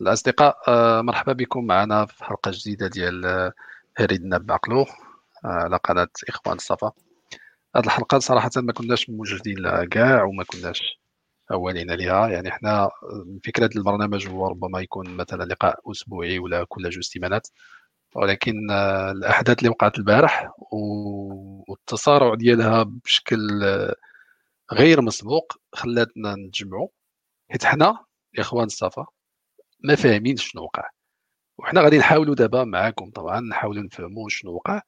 الأصدقاء آه، مرحبا بكم معنا في حلقة جديدة ديال هريدنا بعقلو على قناة إخوان الصفا هذه الحلقة صراحة ما كناش موجودين لها كاع وما كناش أولين لها يعني حنا فكرة البرنامج هو ربما يكون مثلا لقاء أسبوعي ولا كل جوج سيمانات. ولكن آه، الأحداث اللي وقعت البارح والتسارع ديالها بشكل آه، غير مسبوق خلاتنا نتجمعوا حيت حنا إخوان الصفا ما فاهمين شنو وقع. وحنا غادي نحاولوا دابا معاكم طبعا نحاولوا نفهموا شنو وقع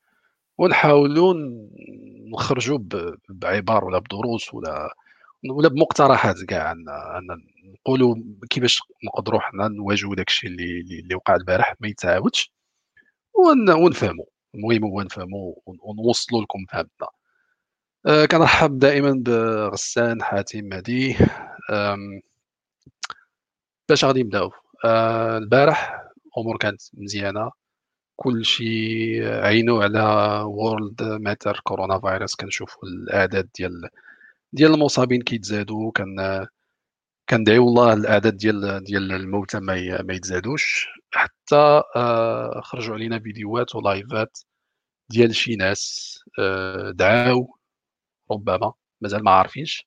ونحاولوا نخرجوا بعبار ولا بدروس ولا ولا بمقترحات كاع ان نقولوا كيفاش نقدروا حنا نواجهوا داك الشيء اللي اللي وقع البارح ما يتعاودش ونفهموا المهم هو نفهموا ونوصلوا لكم فهمتنا. أه كنرحب دائما بغسان حاتم مهدي باش غادي نبداو؟ البارح الأمور كانت مزيانة. كلشي عينو على وورلد ماتر كورونا فيروس كنشوفوا الأعداد ديال ديال المصابين كيتزادوا كان كندعيو الله الأعداد ديال ديال الموتى ما ما يتزادوش. حتى آه، خرجوا علينا فيديوهات ولايفات ديال شي ناس آه، دعاو. ربما مازال ما عارفينش.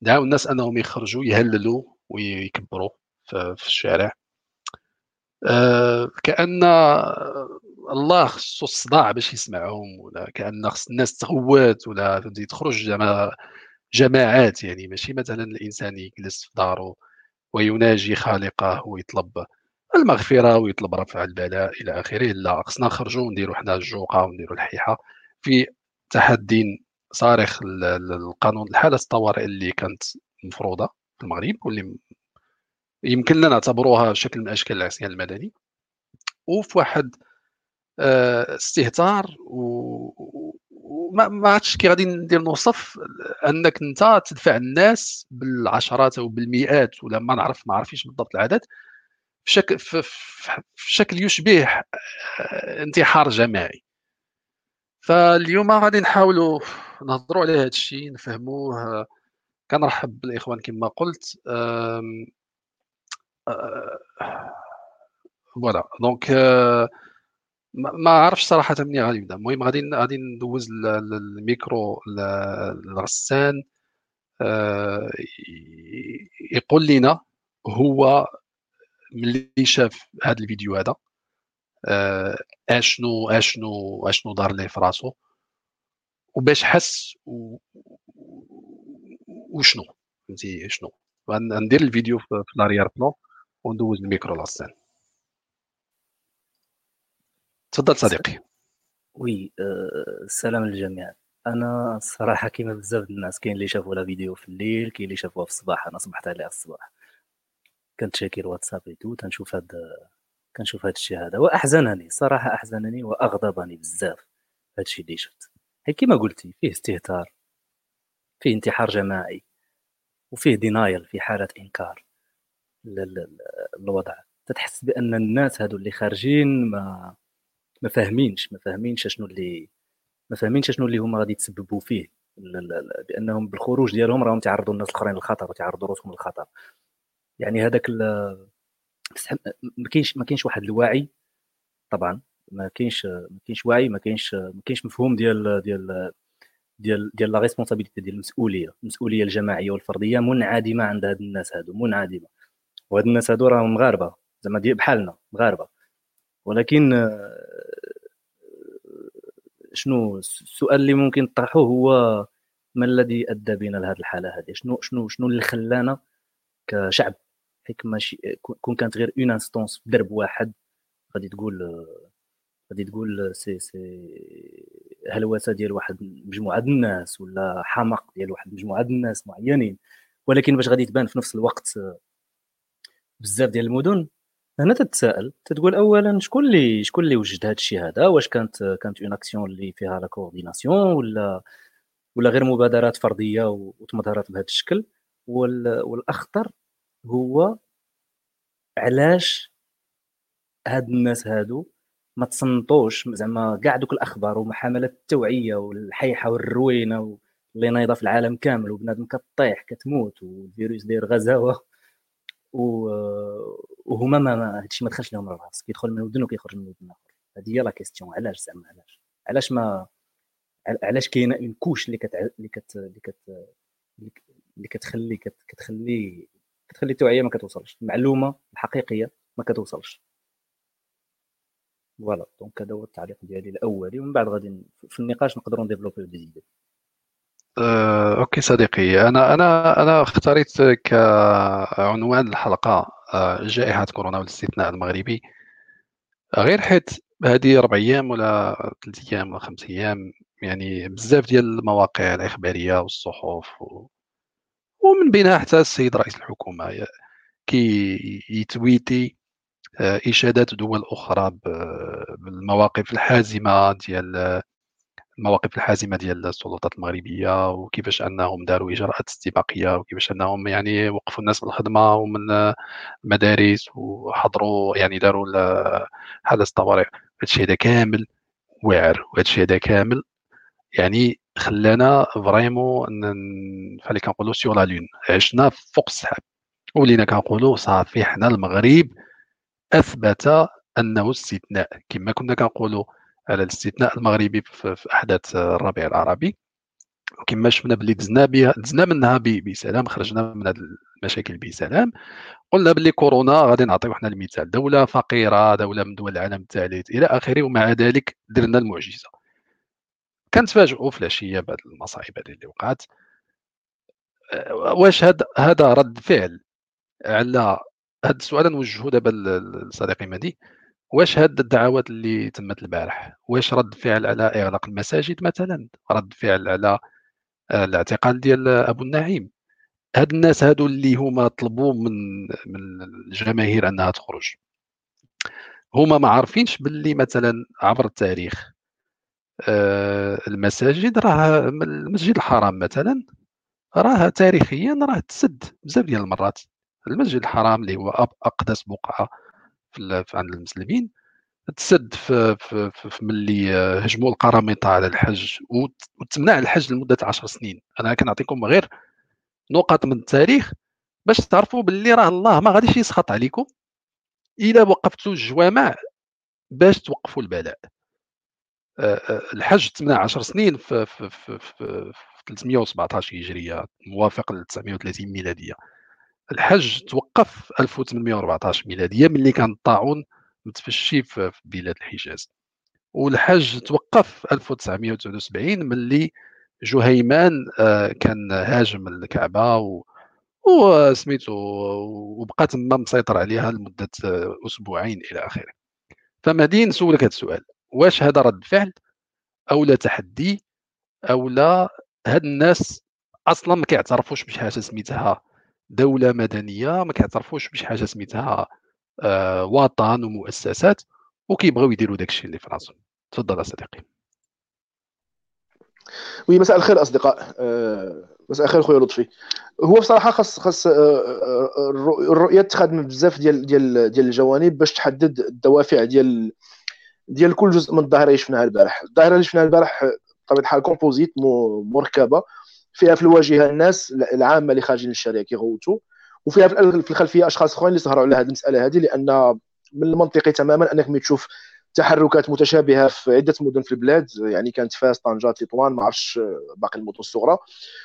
دعاو الناس أنهم يخرجوا يهللوا ويكبروا في الشارع. آه، كأن الله خصو الصداع باش يسمعهم ولا كأن خص الناس تغوات ولا فهمتي تخرج جماعات يعني. ماشي مثلا الإنسان يجلس في داره ويناجي خالقه ويطلب المغفرة ويطلب رفع البلاء إلى آخره. لا خصنا نخرجوا ونديروا حنا الجوقة ونديروا الحيحة. في تحدي صارخ القانون الحالة الطوارئ اللي كانت مفروضة في المغرب واللي يمكن نعتبروها شكل من أشكال العصيان المدني. وفي واحد آه، استهتار وما ما عرفتش كي غادي ندير نوصف أنك أنت تدفع الناس بالعشرات أو بالمئات ولا ما نعرف ما عرفيش بالضبط العدد في شكل في شكل يشبه آه، انتحار جماعي. فاليوم غادي نحاولوا نهضروا على هذا الشيء نفهموه. كنرحب بالإخوان كما قلت. voilà. donc ما عرفش صراحة منين غادي نبدا المهم غادي غادي ندوز الميكرو لغسان آه، يقول لنا هو ملي شاف هذا الفيديو هذا آه، اشنو اشنو أشنو دار ليه في راسو وباش حس وشنو؟ فهمتي شنو؟ غندير الفيديو في l'arrière-plan وندوز الميكرو لغسان تفضل صديقي. oui آه، السلام للجميع. أنا الصراحه كيما بزاف الناس كاين اللي شافوا la vidéo في الليل كاين اللي شافوها في الصباح. أنا صبحت عليها الصباح. كنت شاكي الواتساب تو تنشوف هاد كنشوف هاد الشيء هذا. واحزنني صراحة احزنني وأغضبني بزاف هاد الشيء اللي شفت. هي كيما قلتي فيه استهتار فيه انتحار جماعي وفيه denial في حالة إنكار. للوضع تتحس بأن الناس هادو اللي خارجين ما ما فاهمينش ما فاهمينش شنو اللي ما فاهمينش شنو اللي هما غادي يتسببوا فيه. بأنهم بالخروج ديالهم راهم تعرضوا الناس الأخرين للخطر وتعرضوا روسهم للخطر. يعني هذاك ما كاينش ما كاينش واحد الوعي طبعا ما كاينش ما كاينش وعي ما كاينش ما كاينش مفهوم ديال ديال ديال ديال la responsabilité ديال المسؤولية. المسؤولية الجماعية والفردية منعدمة عند هاد الناس هادو منعدمة. وهاد الناس هادو راهم مغاربة زعما بحالنا مغاربة. ولكن شنو السؤال اللي ممكن نطرحوه هو ما الذي أدى بنا لهذه الحالة هذه شنو شنو شنو اللي خلانا كشعب؟ حيت ماشي كون كانت غير une instance في درب واحد غادي تقول غادي تقول سي سي هلوسة ديال واحد مجموعة الناس ولا حمق ديال واحد مجموعة الناس معينين. ولكن باش غادي تبان في نفس الوقت بزاف ديال المدن. هنا تتساءل تتقول اولا شكون اللي شكون اللي وجد هذا الشيء هذا؟ واش كانت كانت une action اللي فيها la coordination ولا ولا غير مبادرات فردية وتمظهرات بهذا الشكل؟ والأخطر هو علاش هاد الناس هادو ما تصنطوش زعما كاع دوك الأخبار وحملات التوعية والحيحة والروينة اللي نايضة في العالم كامل وبنادم كطيح كتموت والفيروس داير غزاوة. وهما ما, هادشي ما دخلش لهم الراس كيدخل من ودن وكيخرج من ودن آخر. هذه هي لا كيستيون علاش زعما علاش؟ علاش ما علاش كاينة une couche اللي كت اللي كت اللي كت اللي كتخلي كتخلي كتخلي التوعية ما كتوصلش. المعلومة الحقيقية ما كتوصلش. voilà donc هذا هو التعليق ديالي الأولي ومن بعد غادي في النقاش نقدروا نديفلوبيو دي أه، ok صديقي أنا أنا أنا اختاريت كعنوان الحلقة أه، جائحة كورونا والاستثناء المغربي. غير حيت هذه ربع أيام ولا ثلاث أيام ولا خمس أيام يعني بزاف ديال المواقع الإخبارية والصحف و... ومن بينها حتى السيد رئيس الحكومة كي يتويتي أه، إشادات دول أخرى بالمواقف الحازمة ديال المواقف الحازمة ديال السلطات المغربية وكيفاش أنهم داروا إجراءات استباقية وكيفاش أنهم يعني وقفوا الناس من الخدمة ومن المدارس وحضروا يعني داروا حدث طوارئ هادشي هذا كامل واعر وهادشي هذا كامل يعني خلانا فريمون فالي كنقولوا سيغ لا لون عشنا فوق السحاب. ولينا كنقولوا صافي حنا المغرب أثبت أنه استثناء. كما كنا كنقولوا على الاستثناء المغربي في أحداث الربيع العربي. كما شفنا باللي دزنا بها دزنا منها بسلام خرجنا من هذه المشاكل بسلام. قلنا باللي كورونا غادي نعطيو حنا المثال دولة فقيرة دولة من دول العالم الثالث إلى آخره ومع ذلك درنا المعجزة. كنتفاجئوا في العشية بعد المصايب هذه اللي وقعت. واش هذا هذا رد فعل على هذا السؤال نوجهه دابا لصديقي مهدي. واش هاد الدعوات اللي تمت البارح؟ واش رد فعل على إغلاق المساجد مثلا؟ رد فعل على آه، الاعتقال ديال أبو النعيم. هاد الناس هادو اللي هما طلبوا من من الجماهير أنها تخرج. هما ما عارفينش باللي مثلا عبر التاريخ آه، المساجد راه المسجد الحرام مثلا راه تاريخيا راه تسد بزاف ديال المرات. المسجد الحرام اللي هو أقدس بقعة في عند المسلمين تسد في, في, في, ملي هجموا القرامطه على الحج وتمنع الحج لمدة 10 سنين. أنا كنعطيكم غير نقط من التاريخ باش تعرفوا باللي راه الله ما غاديش يسخط عليكم إلا وقفتوا الجوامع باش توقفوا البلاء. الحج تمنع 10 سنين في, في, في, في 317 هجرية موافق ل 930 ميلادية. الحج توقف 1814 ميلادية ملي كان الطاعون متفشي في بلاد الحجاز. والحج توقف 1979 ملي جهيمان آه، كان هاجم الكعبة وسميتو وبقى تما مسيطر عليها لمدة آه، أسبوعين إلى آخره. فمهدي نسولك هذا السؤال. واش هذا رد فعل أو لا تحدي؟ أو لا هاد الناس أصلا ما كيعترفوش بشي حاجة سميتها دولة مدنية ما كيعترفوش بشي حاجة سميتها آه وطن ومؤسسات وكيبغيو يديروا داك الشيء اللي في راسهم. تفضل صديقي oui مساء الخير أصدقاء. آه مساء الخير خويا لطفي. هو بصراحة خاص خاص آه, آه، الرؤية تخدم بزاف ديال ديال ديال الجوانب باش تحدد الدوافع ديال ديال كل جزء من الظاهرة اللي شفناها البارح. الظاهرة اللي شفناها البارح بطبيعة الحال composite مركبه فيها في الواجهة الناس العامة اللي خارجين للشارع كيغوتوا وفيها في الخلفية أشخاص أخرين اللي سهروا على هذه المسألة هذه لأن من المنطقي تماما أنك ملي تشوف تحركات متشابهة في عدة مدن في البلاد يعني كانت فاس طنجة تطوان ما عرفتش باقي المدن الصغرى.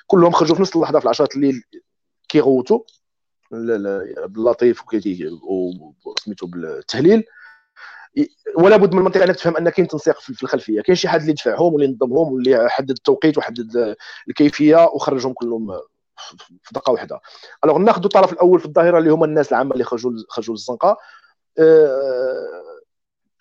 كلهم خرجوا في نفس اللحظة في العشرات الليل كيغوتوا باللطيف وسميتو بالتهليل. ولا بد من المنطقة أنك تفهم ان كاين تنسيق في الخلفية. كاين شي حد اللي دفعهم واللي نظمهم واللي حدد التوقيت وحدد الكيفية وخرجهم كلهم في دقة واحدة. الوغ ناخذ الطرف الأول في الظاهرة اللي هما الناس العامة اللي خرجوا خرجوا للزنقة. آه،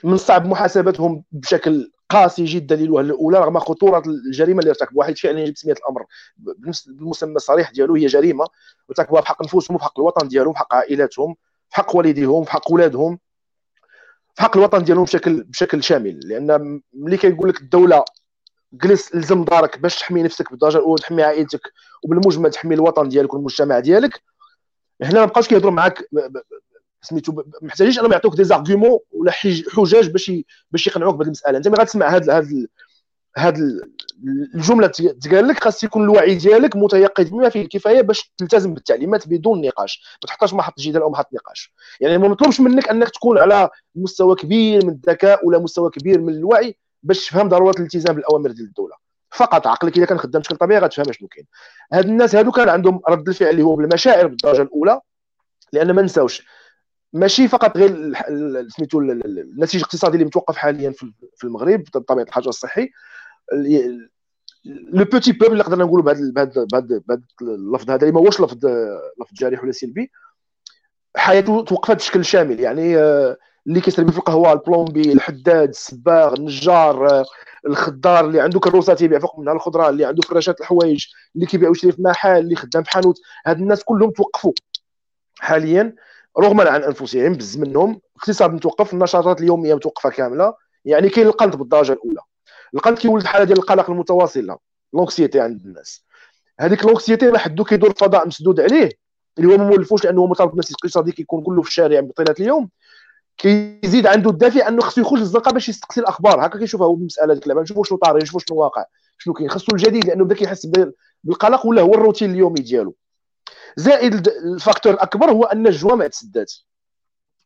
من الصعب محاسبتهم بشكل قاسي جدا للوهلة الأولى رغم خطورة الجريمة اللي ارتكبوها. حيث فعلا يجب تسمية الأمر بالمسمى الصريح ديالو هي جريمة ارتكبوها بحق نفوسهم وبحق الوطن ديالهم بحق عائلاتهم بحق والديهم بحق اولادهم في حق الوطن ديالهم بشكل بشكل شامل. لأن ملي كيقول لك الدولة جلس الزم دارك باش تحمي نفسك بالدرجه الاولى تحمي عائلتك وبالمجمل تحمي الوطن ديالك والمجتمع ديالك هنا ما بقاوش كيهضروا معاك سميتو محتاجينش أنهم يعطوك دي زارغيومون ولا حجاج باش باش يقنعوك بهذه المسألة. أنت ملي غتسمع هذا هذا هاد الجملة تقال لك خاص يكون الوعي ديالك متيقظ بما فيه الكفاية باش تلتزم بالتعليمات بدون نقاش ما تحطهاش محط جدال أو محط نقاش. يعني ما مطلوبش منك أنك تكون على مستوى كبير من الذكاء ولا مستوى كبير من الوعي باش تفهم ضرورة الالتزام بالأوامر ديال الدولة. فقط عقلك إذا كان خدام بشكل طبيعي غتفهم شنو كاين. هاد الناس هادو كان عندهم رد الفعل اللي هو بالمشاعر بالدرجة الأولى لأن ما نساوش. ماشي فقط غير سميتو النسيج الاقتصادي اللي متوقف حاليا في المغرب بطبيعة الحجر الصحي. le petit peuple اللي قدرنا نقولوا بهذا بهذا بهذا اللفظ هذا اللي ما هوش لفظ لفظ جارح ولا سلبي حياته توقفت بشكل شامل يعني آه، اللي كيسربي في القهوه ال plombier الحداد السباغ النجار آه، الخضار اللي عنده كروسات يبيع فوق منها الخضره اللي عنده فراشات الحوايج اللي كيبيع ويشري في محل اللي خدام في حانوت هاد الناس كلهم توقفوا حاليا رغما عن انفسهم بز منهم الاقتصاد متوقف النشاطات اليوميه متوقفه كامله يعني كاين القلق بالدرجه الاولى القلق كيولد حاله ديال القلق المتواصل l'anxiété عند الناس. هذيك l'anxiété ما حدو كيدور فضاء مسدود عليه اللي هو ما مولفوش لأنه مرتبط بالنسيج الاقتصادي كيكون كله في الشارع بطيلة اليوم. كيزيد عنده الدافع أنه خصو يخرج للزنقة باش يستقصي الأخبار. هكا كيشوفها هو المسألة ديك اللعبه نشوفوا شنو طاري نشوفوا شنو واقع شنو كاين. خصو الجديد لأنه بدا كيحس بالقلق ولا هو الروتين اليومي ديالو. زائد الـ facteur الأكبر هو أن الجوامع تسدات.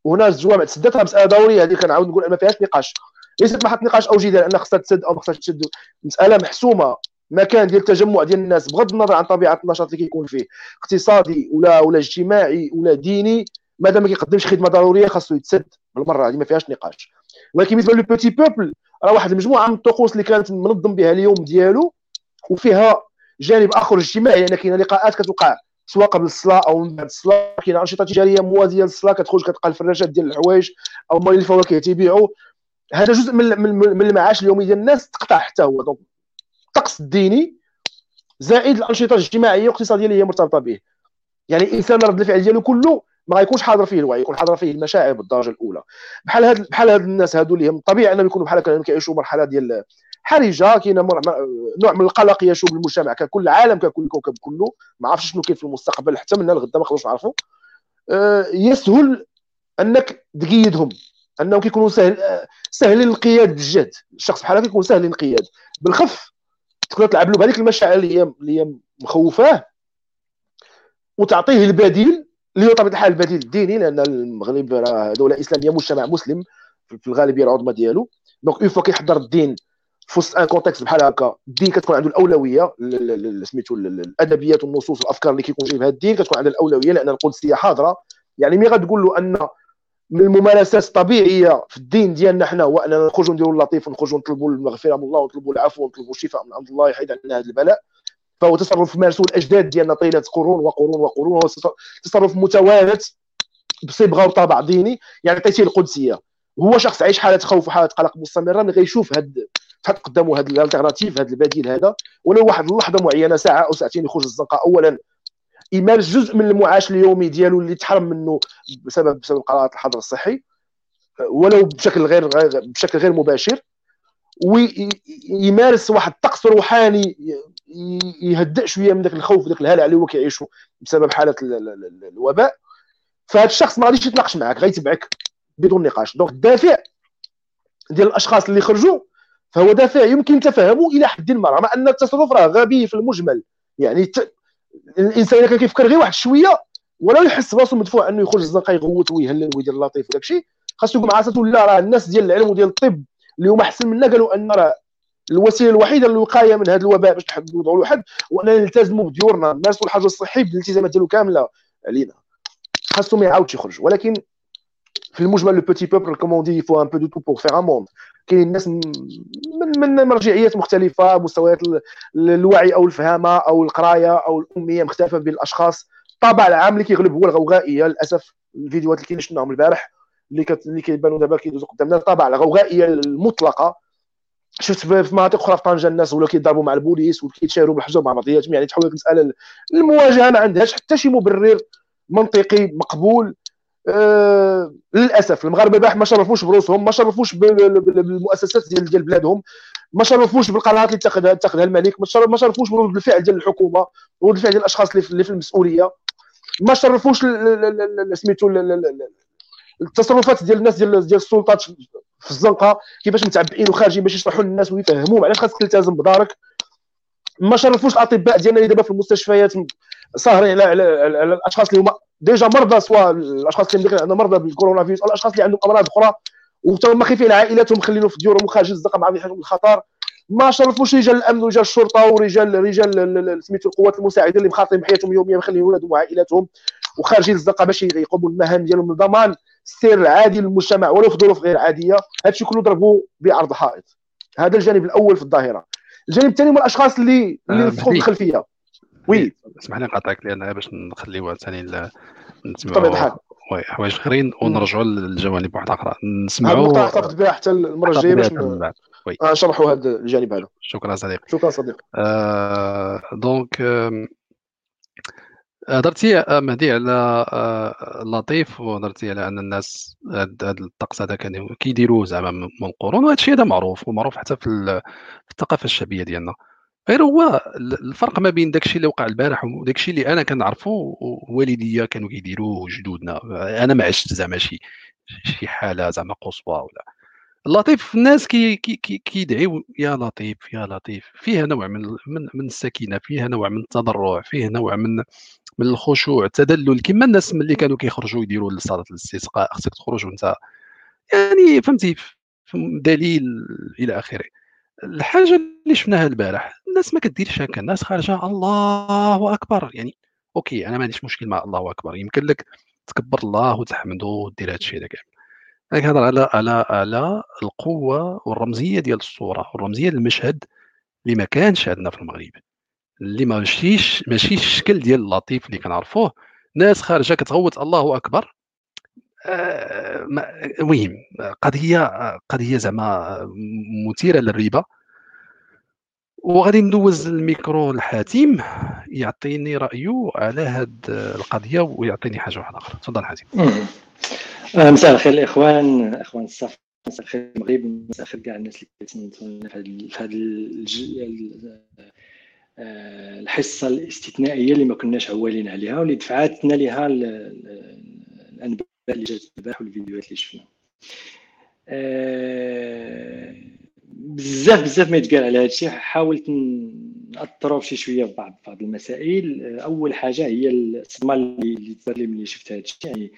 وهنا الجوامع تسدات مسألة ضرورية هذه كنعاود نقول ما فيهاش نقاش. ليست محط نقاش أو جدال أن خصها تسد أو ما خصهاش تسد. مسألة محسومة. مكان ديال التجمع ديال الناس بغض النظر عن طبيعة النشاط اللي كيكون فيه. اقتصادي ولا ولا اجتماعي ولا ديني مادام ما كيقدمش خدمة ضرورية خاصو يتسد بالمرة. هذه ما فيهاش نقاش. ولكن بالنسبة le petit peuple راه واحد المجموعة من الطقوس اللي كانت منظم بها اليوم ديالو وفيها جانب آخر اجتماعي. يعني كاين لقاءات كتوقع سواء قبل الصلاة أو من بعد الصلاة. كاين أنشطة تجارية موازية للصلاة كتخرج كتلقى الفراشات ديال الحوايج أو مال الفواكه تيبيعوا هذا جزء من من المعاش اليومي ديال الناس تقطع حتى هو. دونك الطقس الديني زائد الأنشطة الاجتماعية والاقتصادية اللي هي مرتبطة به. يعني الإنسان رد الفعل ديالو كله ما غيكونش حاضر فيه الوعي يكون حاضر فيه المشاعر بالدرجة الأولى. بحال هاد بحال هاد الناس هادو اللي هم طبيعي أنهم يكونوا بحال هكا كيعيشوا مرحلة ديال حرجة كاين نوع من القلق يشوب المجتمع ككل العالم ككل الكوكب كله. ما عرفتش شنو كاين في المستقبل حتى من الغدا ما نقدروش نعرفوا أه يسهل أنك تقيدهم. انهم كيكونوا سهل سهلين القياد بالجهد الشخص بحال هكا يكون سهل الانقياد. بالخف تقدر تلعب له بهذيك المشاعر اللي هي اللي هي مخوفاه وتعطيه البديل اللي هو طبيعة الحال البديل الديني لأن المغرب راه دولة إسلامية مجتمع مسلم في الغالبيه العظمى ديالو. donc une fois كيحضر الدين في وسط un contexte بحال هكا الدين كتكون عنده الأولوية سميتو الأدبيات والنصوص والأفكار اللي كيكون جايبها الدين كتكون عندها الأولوية لأن القدسية حاضرة. يعني ملي غتقول له أن من الممارسات الطبيعية في الدين ديالنا حنا هو أننا نخرجوا نديروا اللطيف ونخرجوا نطلبوا المغفرة من الله ونطلبوا العفو ونطلبوا الشفاء من عند الله يحيد عنا هذا البلاء. فهو تصرف مارسه الأجداد ديالنا طيلة قرون وقرون وقرون وهو تصرف متوارث بصبغة وطابع ديني يعني عطيتيه القدسية. هو شخص عايش حالة خوف وحالة قلق مستمرة ملي غيشوف هاد تحط قدامه هذا الألتيرناتيف هذا البديل هذا ولو واحد اللحظة معينة ساعة أو ساعتين يخرج الزنقة اولا يمارس جزء من المعاش اليومي ديالو اللي تحرم منه بسبب بسبب قرارات الحظر الصحي ولو بشكل غير بشكل غير مباشر ويمارس واحد الطقس روحاني يهدئ شوية من ذاك الخوف ذاك الهلع اللي هو كيعيشه بسبب حالة الوباء. فهذا الشخص ما غاديش يتناقش معك غيتبعك بدون نقاش. دونك الدافع ديال الأشخاص اللي خرجوا فهو دافع يمكن تفهمه إلى حد ما رغم أن التصرف راه غبي في المجمل. يعني الإنسان إذا كان كيفكر غير واحد شوية ولو يحس براسو مدفوع إنه يخرج الزنقة يغوت ويهلل ويدير اللطيف وداك الشيء. خاصو يقول راسو لا راه الناس ديال العلم وديال الطب اللي هما أحسن منا قالوا أن راه الوسيلة الوحيدة للوقاية من هذا الوباء باش نوضعوا له حد اننا نلتزموا بديورنا. نمارسوا الحاجة الصحي بالالتزامات ديالو كاملة علينا. خاصو ما يعاودش يخرج. ولكن في المجمل le petit peuple comme on dit faut un peu de tout pour faire un monde كاين ناس من من مرجعيات مختلفة مستويات الوعي أو الفهامة أو القراية أو الأمية مختلفة بين الأشخاص. الطابع العام اللي كيغلب هو الغوغائيه للأسف الفيديوهات اللي كنا شفناهم البارح اللي كت... اللي كيبانوا دابا كيدوزوا قدامنا. الطابع الغوغائيه المطلقة. شفت في مناطق أخرى في طنجة الناس ولاو كيضربوا مع البوليس وكيتشاروا بالحجر مع بعضياتهم. يعني تحول المساله المواجهة ما عندهاش حتى شي مبرر منطقي مقبول. آه للأسف المغاربة البارح ما شرفوش بروسهم ما شرفوش بالمؤسسات ديال ديال بلادهم ما شرفوش بالقرارات اللي اتخذها اتخذها الملك ما شرفوش برد الفعل ديال الحكومة ورد الفعل ديال الأشخاص اللي في المسؤولية ما شرفوش سميتو التصرفات ديال الناس ديال ديال السلطات في الزنقة كيفاش متعبئين وخارجين باش يشرحوا للناس ويفهموهم علاش خاصك تلتزم بدارك ما شرفوش الأطباء ديالنا اللي دابا في المستشفيات ساهرين على على, على الأشخاص اللي هما ديجا مرضى سواء الأشخاص اللي عندهم مرضى بالكورونا فيروس أو الأشخاص اللي عندهم أمراض أخرى وحتى خايفين عائلاتهم مخلينهم في ديورهم وخارجين الزنقه مع حاجة الخطر. ما شرفوش رجال الأمن ورجال الشرطة ورجال رجال سميتو القوات المساعدة اللي مخاطرين بحياتهم يوميا مخليين ولادهم وعائلاتهم وخارجين الزنقه باش يقوموا بالمهام ديالهم لضمان السير العادي للمجتمع ولو في ظروف غير عادية. هادشي كله ضربوه بعرض حائط هذا الجانب الأول في الظاهرة. الجانب الثاني هما الأشخاص اللي اللي في الخلفية. وي. اسمح لي نقاطعك لأن باش نخليوها ثاني الحال. oui حوايج آخرين ونرجعوا للجوانب واحدة أخرى نسمعوا هذه النقطه احتفظ بها حتى المرة الجاية باش نشرحوا هذا الجانب هذا. شكرا صديقي. شكرا صديقي. آه donc آه هضرتي آه، مهدي على آه، لطيف وهضرتي على أن الناس هذا الطقس هذا كانوا كيديروه زعما من قرون وهذا الشيء هذا معروف ومعروف حتى في الثقافة الشعبية ديالنا. غير هو الفرق ما بين داكشي اللي وقع البارح وداكشي اللي أنا كنعرفو والديا كانوا كيديروه وجدودنا أنا ما عشت زعما شي شي حالة زعما قصوى ولا. اللطيف الناس كي كي كيدعيو يا لطيف يا لطيف. فيها نوع من من, من السكينة فيها نوع من التضرع فيه نوع من من الخشوع التدلل كما الناس ملي كانوا كيخرجوا يديروا لصلاه الاستسقاء خصك تخرج وانت يعني فهمتي دليل إلى آخره. الحاجة اللي شفناها البارح الناس ما كديرش هكا الناس خارجة الله أكبر. يعني أوكي أنا ما عنديش مشكل مع الله أكبر يمكن لك تكبر الله وتحمده ودير هذا الشيء كامل أنا كنهضر على على على القوة والرمزية ديال الصورة والرمزية المشهد اللي ما كانش عندنا في المغرب. اللي ماشيش ماشي الشكل ديال اللطيف اللي كنعرفوه. ناس خارجة كتغوت الله أكبر المهم قضيه قضيه زعما مثيرة للريبه وغادي ندوز الميكرو لحاتم يعطيني رايه على هاد القضية ويعطيني حاجة واحدة أخرى. تفضل حاتم. آه، مساء الخير الاخوان إخوان الصف. مساء الخير المغرب. مساء الخير كاع الناس اللي كيتسنتونا في هذا آه، الحصة الاستثنائية اللي ما كناش عوالين عليها واللي دفعتنا لها الانباء اللي جات البارح والفيديوهات اللي شفنا. آه، بزاف بزاف ما يتقال على هذا الشيء حاولت ناثروا شي شوية في بعض بعض المسائل. أول حاجة هي الصدمة اللي اللي ملي شفت هذا الشيء يعني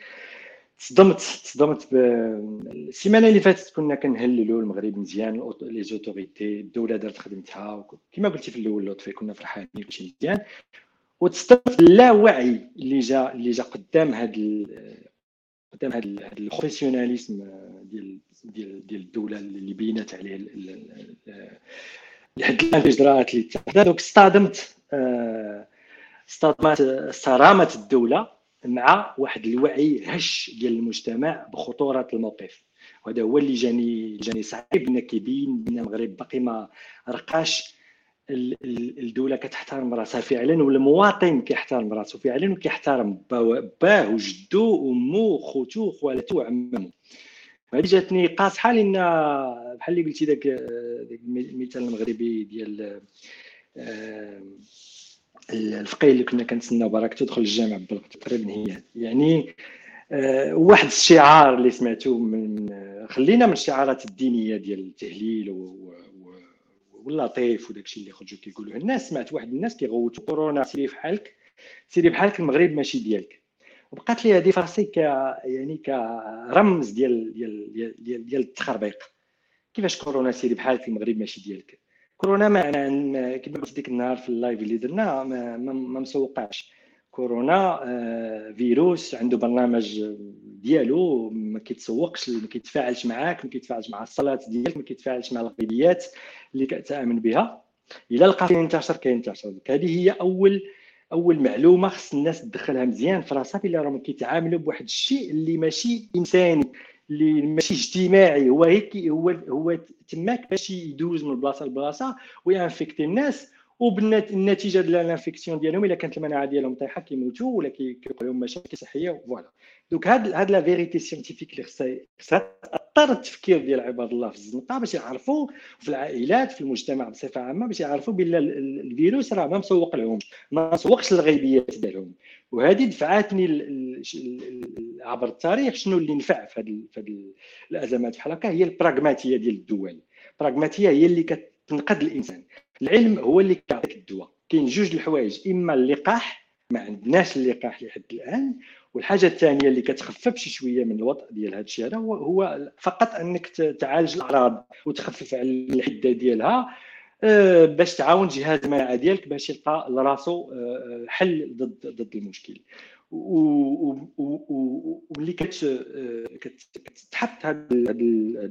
تصدمت تصدمت السيمانة اللي فاتت كنا كنهللوا المغرب مزيان لي زوتوريتي الدولة دارت خدمتها كما قلتي في الأول لطفي كنا فرحانين كلشي مزيان. وتصدمت اللاوعي اللي جا اللي جا قدام هاد قدام هاد الـ professionnalisme ديال ديال ديال الدولة اللي بينات عليه لحد الان الاجراءات اللي اتخذت donc اصطدمت اصطدمت صرامة الدولة مع واحد الوعي هش ديال المجتمع بخطورة الموقف. وهذا هو اللي جاني جاني صعيب. ان كيبين ان المغرب باقي ما رقاش الدولة كتحترم راسها فعلا والمواطن كيحترم راسو فعلا وكيحترم باه وجدو وامو خوتو خوالاتو وعمامو. هذه جاتني قاصحة لأن بحال اللي قلتي داك المثال المغربي ديال آه، الفقيه اللي كنا كنتسناو برك تدخل الجامع بالوقت تقريبا هي يعني آه، واحد الشعار اللي سمعته من خلينا من الشعارات الدينية ديال التهليل واللطيف وداك الشيء اللي خرجوا كيقولوه الناس سمعت واحد الناس كيغوتوا كورونا سيري بحالك سيري بحالك المغرب ماشي ديالك. وبقات لي هذه فراسي ك يعني كرمز ديال ديال ديال ديال التخربيق. كيفاش كورونا سيري بحالك المغرب ماشي ديالك؟ كورونا ما كما قلت ديك النهار في الـ live اللي درنا ما, ما مسوقاش. كورونا آه، فيروس عنده برنامج ديالو ما كيتسوقش ما كيتفاعلش معاك ما كيتفاعلش مع الصلاة ديالك ما كيتفاعلش مع القضيات اللي كتأمن بها. إلا لقى فيه ينتشر كينتشر هذه هي أول أول معلومة خص الناس تدخلها مزيان في راسها بلي راهم كيتعاملوا بواحد الشيء اللي ماشي إنساني اللي ماشي اجتماعي. هو هيك هو هو تماك باش يدوز من بلاصة لبلاصة و infecter الناس. وبالنتيجه ديال الـ infection ديالهم إلا كانت المناعة ديالهم طايحة كيموتوا ولا كيوقع لهم مشاكل صحية voilà donc هاد هاد la vérité scientifique اللي خصها خصها تأثر التفكير ديال عباد الله في الزنقة باش يعرفوا في العائلات في المجتمع بصفة عامة باش يعرفوا بان الفيروس راه ما مسوق لهم ما مسوقش الغيبيات ديالهم. وهذه دفعتني عبر التاريخ شنو اللي نفع في هذه الأزمات بحال هكا هي البراغماتيه ديال الدول. البراغماتيه هي اللي كتنقذ الإنسان. العلم هو اللي كيعطيك الدواء. كاين جوج الحوايج إما اللقاح ما عندناش اللقاح لحد الآن والحاجة الثانية اللي كتخفف شي شوية من الوضع ديال هذا الشيء هذا هو فقط أنك تعالج الأعراض وتخفف على الحدة ديالها آه، باش تعاون جهاز المناعة ديالك باش يلقى لراسو آه، حل ضد ضد المشكل. واللي كتحط هاد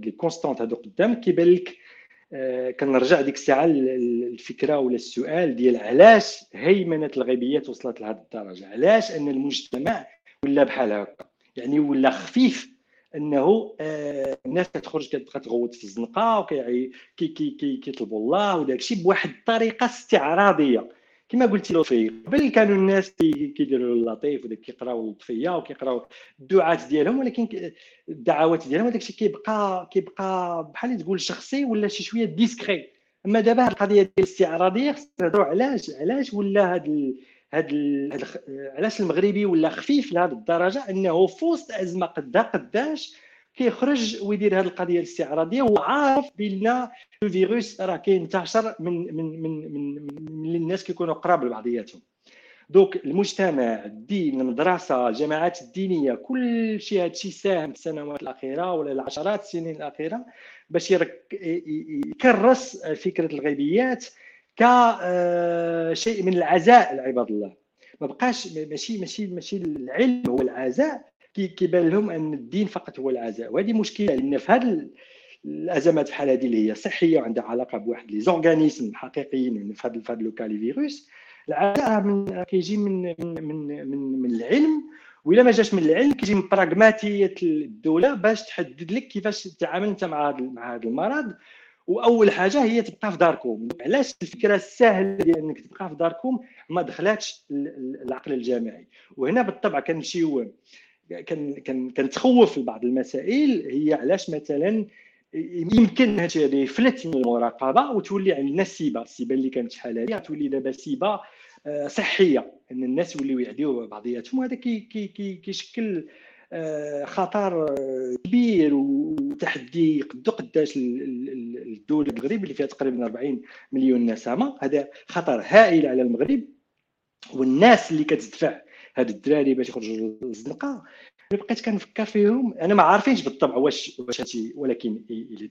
لي كونستانت هادو قدامك كيبان لك آه، كنرجع ديك الساعة الفكرة ولا السؤال ديال علاش هيمنة الغيبيات وصلت لهذه الدرجة؟ علاش أن المجتمع ولا بحال هكا؟ يعني ولا خفيف أنه آه الناس كتخرج كتبقى تغوت في الزنقة وكيطلبوا كي كي كي كيطلبوا الله وداك الشيء بواحد الطريقة استعراضية. كما قلتي لطفي قبل كانوا الناس كيديروا اللطيف وداك كيقراو اللطفيه وكيقراو الدعاءات ديالهم ولكن الدعوات ديالهم هذاك الشيء كيبقى كيبقى بحال تقول شخصي ولا شي شوية discret أما دابا القضية ديال الاستعراضية خصنا نهضروا علاش علاش ولا هاد هاد علاش المغربي ولا خفيف لهذه الدرجة؟ أنه في وسط أزمة قدا قداش كيخرج ويدير هذه القضية الاستعراضية وعارف بأن الفيروس راه كينتشر من من من من, من الناس كيكونوا قراب لبعضياتهم. دوك المجتمع الدين المدرسة الجماعات الدينية كل شيء هذا الشيء ساهم في السنوات الأخيرة ولا العشرات السنين الأخيرة باش يكرس فكرة الغيبيات كشيء من العزاء لعباد الله. ما بقاش ماشي ماشي ماشي العلم هو العزاء كيبان لهم أن الدين فقط هو العزاء وهذه مشكلة لأن في هذه الأزمات بحال هذه اللي هي صحية وعندها علاقة بواحد لي زورغانيزم حقيقيين في هذا في هذا فيروس. العزاء من كيجي من من من من, من العلم وإلا ما جاش من العلم كيجي من براغماتيه الدولة باش تحدد لك كيفاش تتعامل أنت مع هذا مع هذا المرض. وأول حاجة هي تبقى في داركم. علاش الفكرة السهلة ديال إنك تبقى في داركم؟ ما دخلاتش العقل الجماعي وهنا بالطبع كنمشيو كان كنتخوف في بعض المسائل. هي علاش مثلا يمكن هادشي هذا يفلت من المراقبة وتولي عندنا السيبه السيبه اللي كانت شحال هذه تولي دابا سيبه آه، صحية إن الناس يوليو يعديو بعضياتهم. وهذا كي كي كي كيشكل آه، خطر آه، كبير وتحدي قدو قداش الدولة المغرب اللي فيها تقريبا 40 مليون نسمة هذا خطر هائل على المغرب. والناس اللي كتدفع هاد الدراري باش يخرجوا للزنقه بقيت كنفكر فيهم. أنا ما عارفينش بالطبع واش واش هادشي ولكن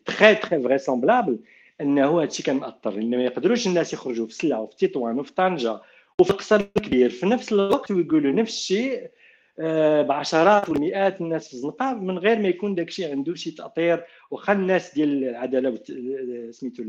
تخي تخي فريسامبلابل أنه هادشي كان مأثر لأن ما يقدروش الناس يخرجوا في سلا وفي تطوان وفي طنجة وفي القصر الكبير في نفس الوقت ويقولوا نفس الشيء بعشرات والمئات الناس في الزنقة من غير ما يكون داك الشيء عنده شي تأطير. واخا الناس ديال العدالة سميتو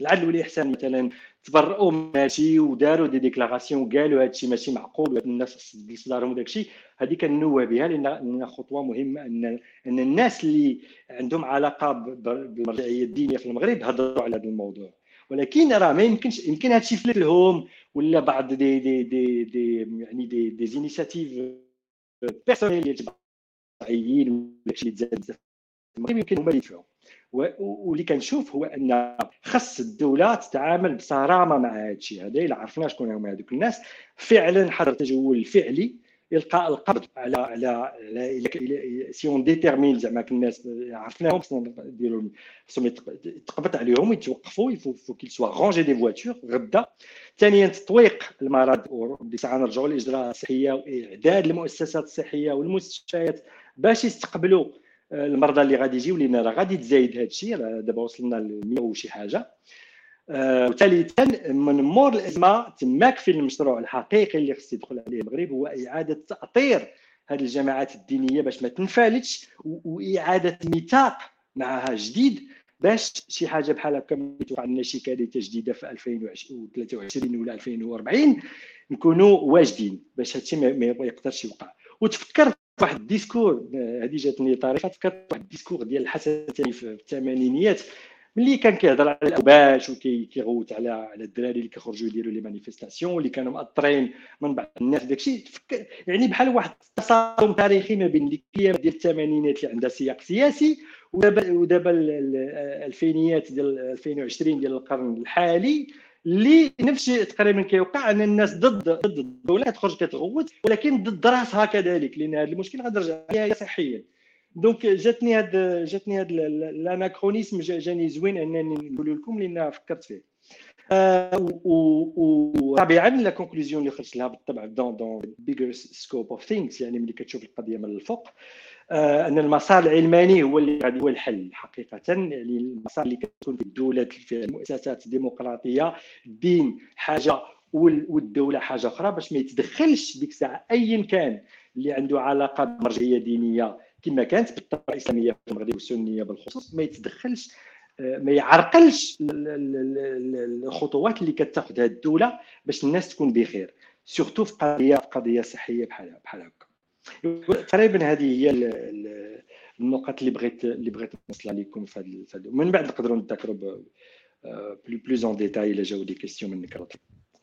العدل والإحسان مثلا تبرؤوا من هادشي وداروا des déclarations وقالوا هادشي ماشي معقول الناس تجلس دارهم وداك الشيء. هذه كنوه بها لأن خطوة مهمة ان أن الناس اللي عندهم علاقة بالمرجعية الدينية في المغرب هضروا على هذا الموضوع. ولكن راه ما يمكنش يمكن هادشي فلت لهم ولا بعض دي دي دي, دي يعني دي دي زينيسياتيف personnelles ديال اللي تزاد بزاف يمكن هما اللي يدفعوا واللي كنشوف هو ان خص الدولة تتعامل بصرامه مع هذا الشيء هذا الا عرفنا شكون هما هذوك الناس فعلا حضر تجول فعلي القاء القبض على على على si on détermine زعما الناس عرفناهم خصنا نديروا خصهم يتقبض عليهم يتوقفوا faut qu'ils soient rangés دي فواتور غدا ثانيا تطويق المرض وديك الساعة نرجعوا للاجراءات الصحيه وإعداد المؤسسات الصحية والمستشفيات باش يستقبلوا آه، المرضى اللي غادي يجيو لأن راه غادي تزايد هذا الشيء دابا وصلنا ل 100 وشي حاجة. آه، وثالثا من مور الأزمة تماك في المشروع الحقيقي اللي خص يدخل عليه المغرب هو إعادة تأطير هذه الجماعات الدينية باش ما تنفلتش وإعادة ميثاق معها جديد. باش شي حاجة بحال هكا توقع لنا شي كارثه جديدة في 2023 ولا 2040 نكونوا واجدين باش هادشي ما يقدرش يوقع. وتفكرت واحد ال discours هذه جاتني طريقة تفكرت واحد ال discours ديال الحسن في الثمانينيات. ملي كان كيهضر على الأوباش وكيغوت على على الدراري اللي كيخرجوا يديروا les manifestations اللي كانوا مأطرين من بعض الناس داكشي يعني بحال واحد التصادم تاريخي ما بين القيم ديال الثمانينات اللي عندها سياق سياسي ودابا ودابا الألفينيات ديال 2020 ديال القرن الحالي اللي نفس الشيء تقريبا كيوقع أن الناس ضد ضد الدولة تخرج كتغوت ولكن ضد راسها كذلك لأن هذا المشكل غادي نرجع صحيا. donc جاتني هاد جاتني هاد ال anachronisme جاني زوين انني نقول لكم لأن فكرت فيه ورابعا la conclusion اللي خرجت لها بالطبع dans dans bigger scope of things يعني ملي كتشوف القضية من الفوق ان المسار العلماني هو اللي غادي هو الحل حقيقه يعني المسار اللي كتكون في الدولات في المؤسسات الديمقراطيه الدين حاجة والدولة حاجة أخرى باش ما يتدخلش ديك الساعة ايا كان اللي عنده علاقه بمرجعيه دينيه كما كانت بالطبع الإسلامية في المغرب والسنية بالخصوص ما يتدخلش آه، ما يعرقلش الخطوات اللي كتاخذها الدولة باش الناس تكون بخير سورتو في قضية في قضية صحية بحال بحال هكا. تقريبا هذه هي النقط اللي بغيت اللي بغيت نوصلها لكم في هذا من بعد نقدروا نذكروا plus en détail الا جاو des questions منك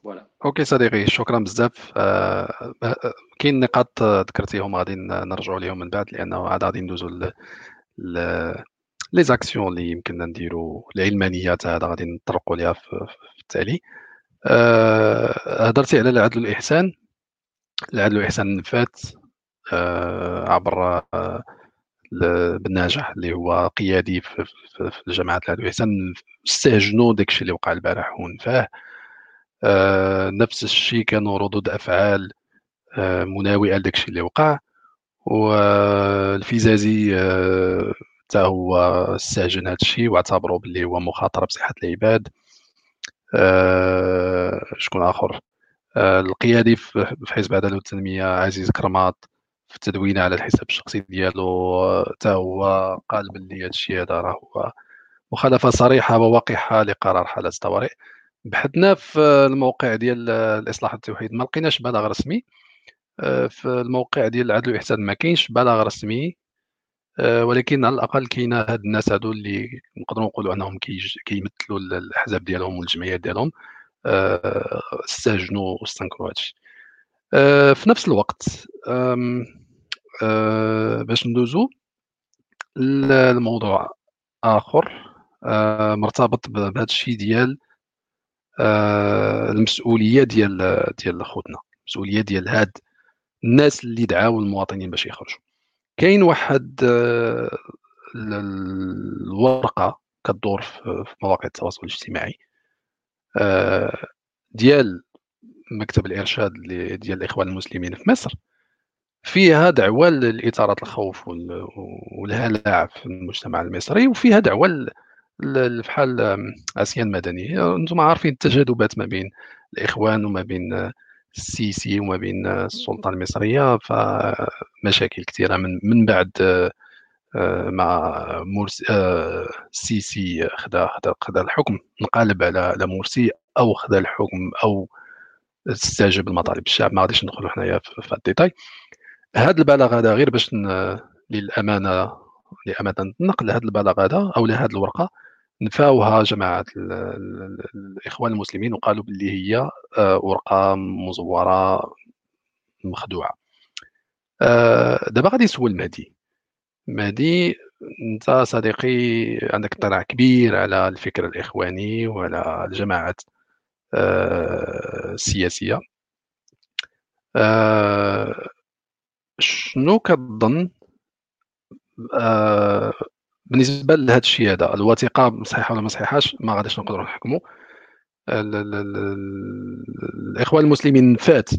voilà OK صديقي شكرا بزاف. آه، آه، كاين نقاط ذكرتيهم غادي نرجعوا لهم من بعد لأنه عاد غادي ندوزوا les actions اللي يمكننا نديروا العلمانيات هذا غادي نطرقوا ليها في التالي. آه، هضرتي على العدل والإحسان. العدل والإحسان فات عبر بالناجح اللي هو قيادي في, في, الجماعه العدل والإحسان. استهجنوا داكشي اللي وقع البارح ونفاه. آه، نفس الشيء كانوا ردود أفعال آه، مناوئه لداكشي اللي وقع والفيزازي حتى آه، هو استهجن هذا الشيء واعتبره باللي هو مخاطرة بصحة العباد. شكون آخر؟ القيادي في حزب العداله والتنمية عزيز كرماط في التدوينه على الحساب الشخصي ديالو. حتى هو قال باللي هذا الشيء هذا راه هو مخالفة صريحة ووقحه لقرار حالة الطوارئ بحثنا في الموقع ديال الإصلاح التوحيد. ما لقيناش بلاغ رسمي. آه، في الموقع ديال العدل والاحسان ما كاينش بلاغ رسمي. آه، ولكن على الأقل كاين هاد الناس هادو اللي نقدروا نقولوا أنهم كيمثلوا الأحزاب ديالهم والجمعيات ديالهم. آه، استهجنوا واستنكروا هادشي. في نفس الوقت باش ندوزو الموضوع آخر. مرتبط بهذا الشيء ديال المسؤولية ديال ديال خوتنا المسؤولية ديال هاد الناس اللي دعاو المواطنين باش يخرجوا. كاين واحد آه، الورقة كدور في مواقع التواصل الاجتماعي آه، ديال مكتب الإرشاد ديال الإخوان المسلمين في مصر. فيها دعوة لاثاره الخوف والهلع في المجتمع المصري وفيها دعوة بحال عصيان مدني أنتم عارفين التجاذبات ما بين الإخوان وما بين السيسي وما بين السلطة المصرية فمشاكل كثيرة من من بعد آه، مع مرسي السيسي خدا خدا خدا الحكم انقلب على على مرسي أو خدا الحكم أو استجاب لمطالب الشعب. ما غاديش ندخلوا حنايا في الديتاي. هذا البلاغ هذا غير باش للأمانة لأمانة النقل هذا البلاغ هذا أو لهذه الورقة. نفاوها جماعة الإخوان المسلمين وقالوا باللي هي آه، ورقه مزورة مخدوعة. آه، دابا غادي نسول مهدي. مهدي أنت صديقي عندك اطلاع كبير على الفكر الإخواني وعلى الجماعات آه، السياسية. شنو كتظن؟ بالنسبة لهذا الشيء هذا الوثيقة صحيحة ولا ما صحيحاش ما غاديش نقدروا نحكموا الاخوان المسلمين فات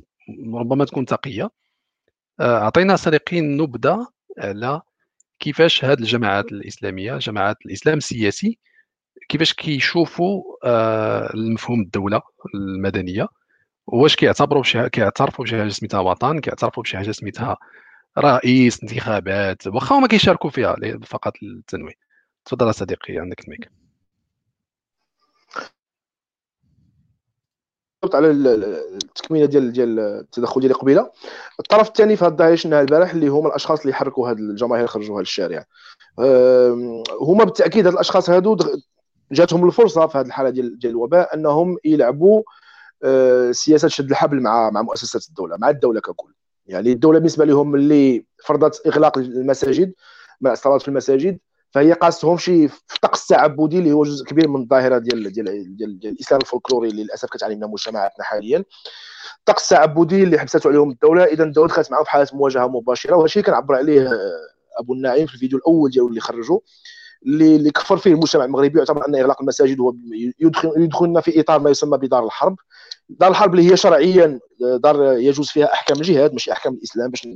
ربما تكون تقية. آه، أعطينا صديقين نبذه على كيفاش هذه الجماعات الإسلامية جماعات الإسلام السياسي كيفاش كيشوفوا آه، المفهوم الدولة المدنية. واش كيعتبروا بشي كيعترفوا بشي حاجة سميتها وطن كيعترفوا بشي حاجة سميتها رئيس انتخابات واخا هما كيشاركوا فيها فقط للتنويه تفضل صديقي عندك الميك على التكميله ديال ديال التدخل ديالي قبيلة. الطرف الثاني في هذا الظاهره البارح اللي هما الأشخاص اللي حركوا هذه الجماهير خرجوا هذا الشارع هما بالتأكيد هاد الأشخاص هادو جاتهم الفرصة في هذه الحالة ديال ديال الوباء أنهم يلعبوا آه، سياسة شد الحبل مع مع مؤسسات الدولة مع الدولة ككل. يعني الدولة بالنسبة لهم اللي فرضت إغلاق المساجد الصلاه في المساجد فهي قاستهم شي في الطقس التعبدي اللي هو جزء كبير من الظاهرة ديال ديال ديال, ديال الإسلام الفولكلوري اللي للأسف كتعاني منها مجتمعاتنا حاليا. الطقس التعبدي اللي حبسته عليهم الدولة اذا الدولة دخلت معهم في حالة مواجهة مباشرة وهذا الشيء كنعبر عليه أبو النعيم في الفيديو الأول ديالو اللي خرجوا اللي اللي كفر فيه المجتمع المغربي يعتبر أن إغلاق المساجد هو يدخل يدخلنا في إطار ما يسمى بدار الحرب. دار الحرب اللي هي شرعيا دار يجوز فيها أحكام الجهاد ماشي أحكام الإسلام. باش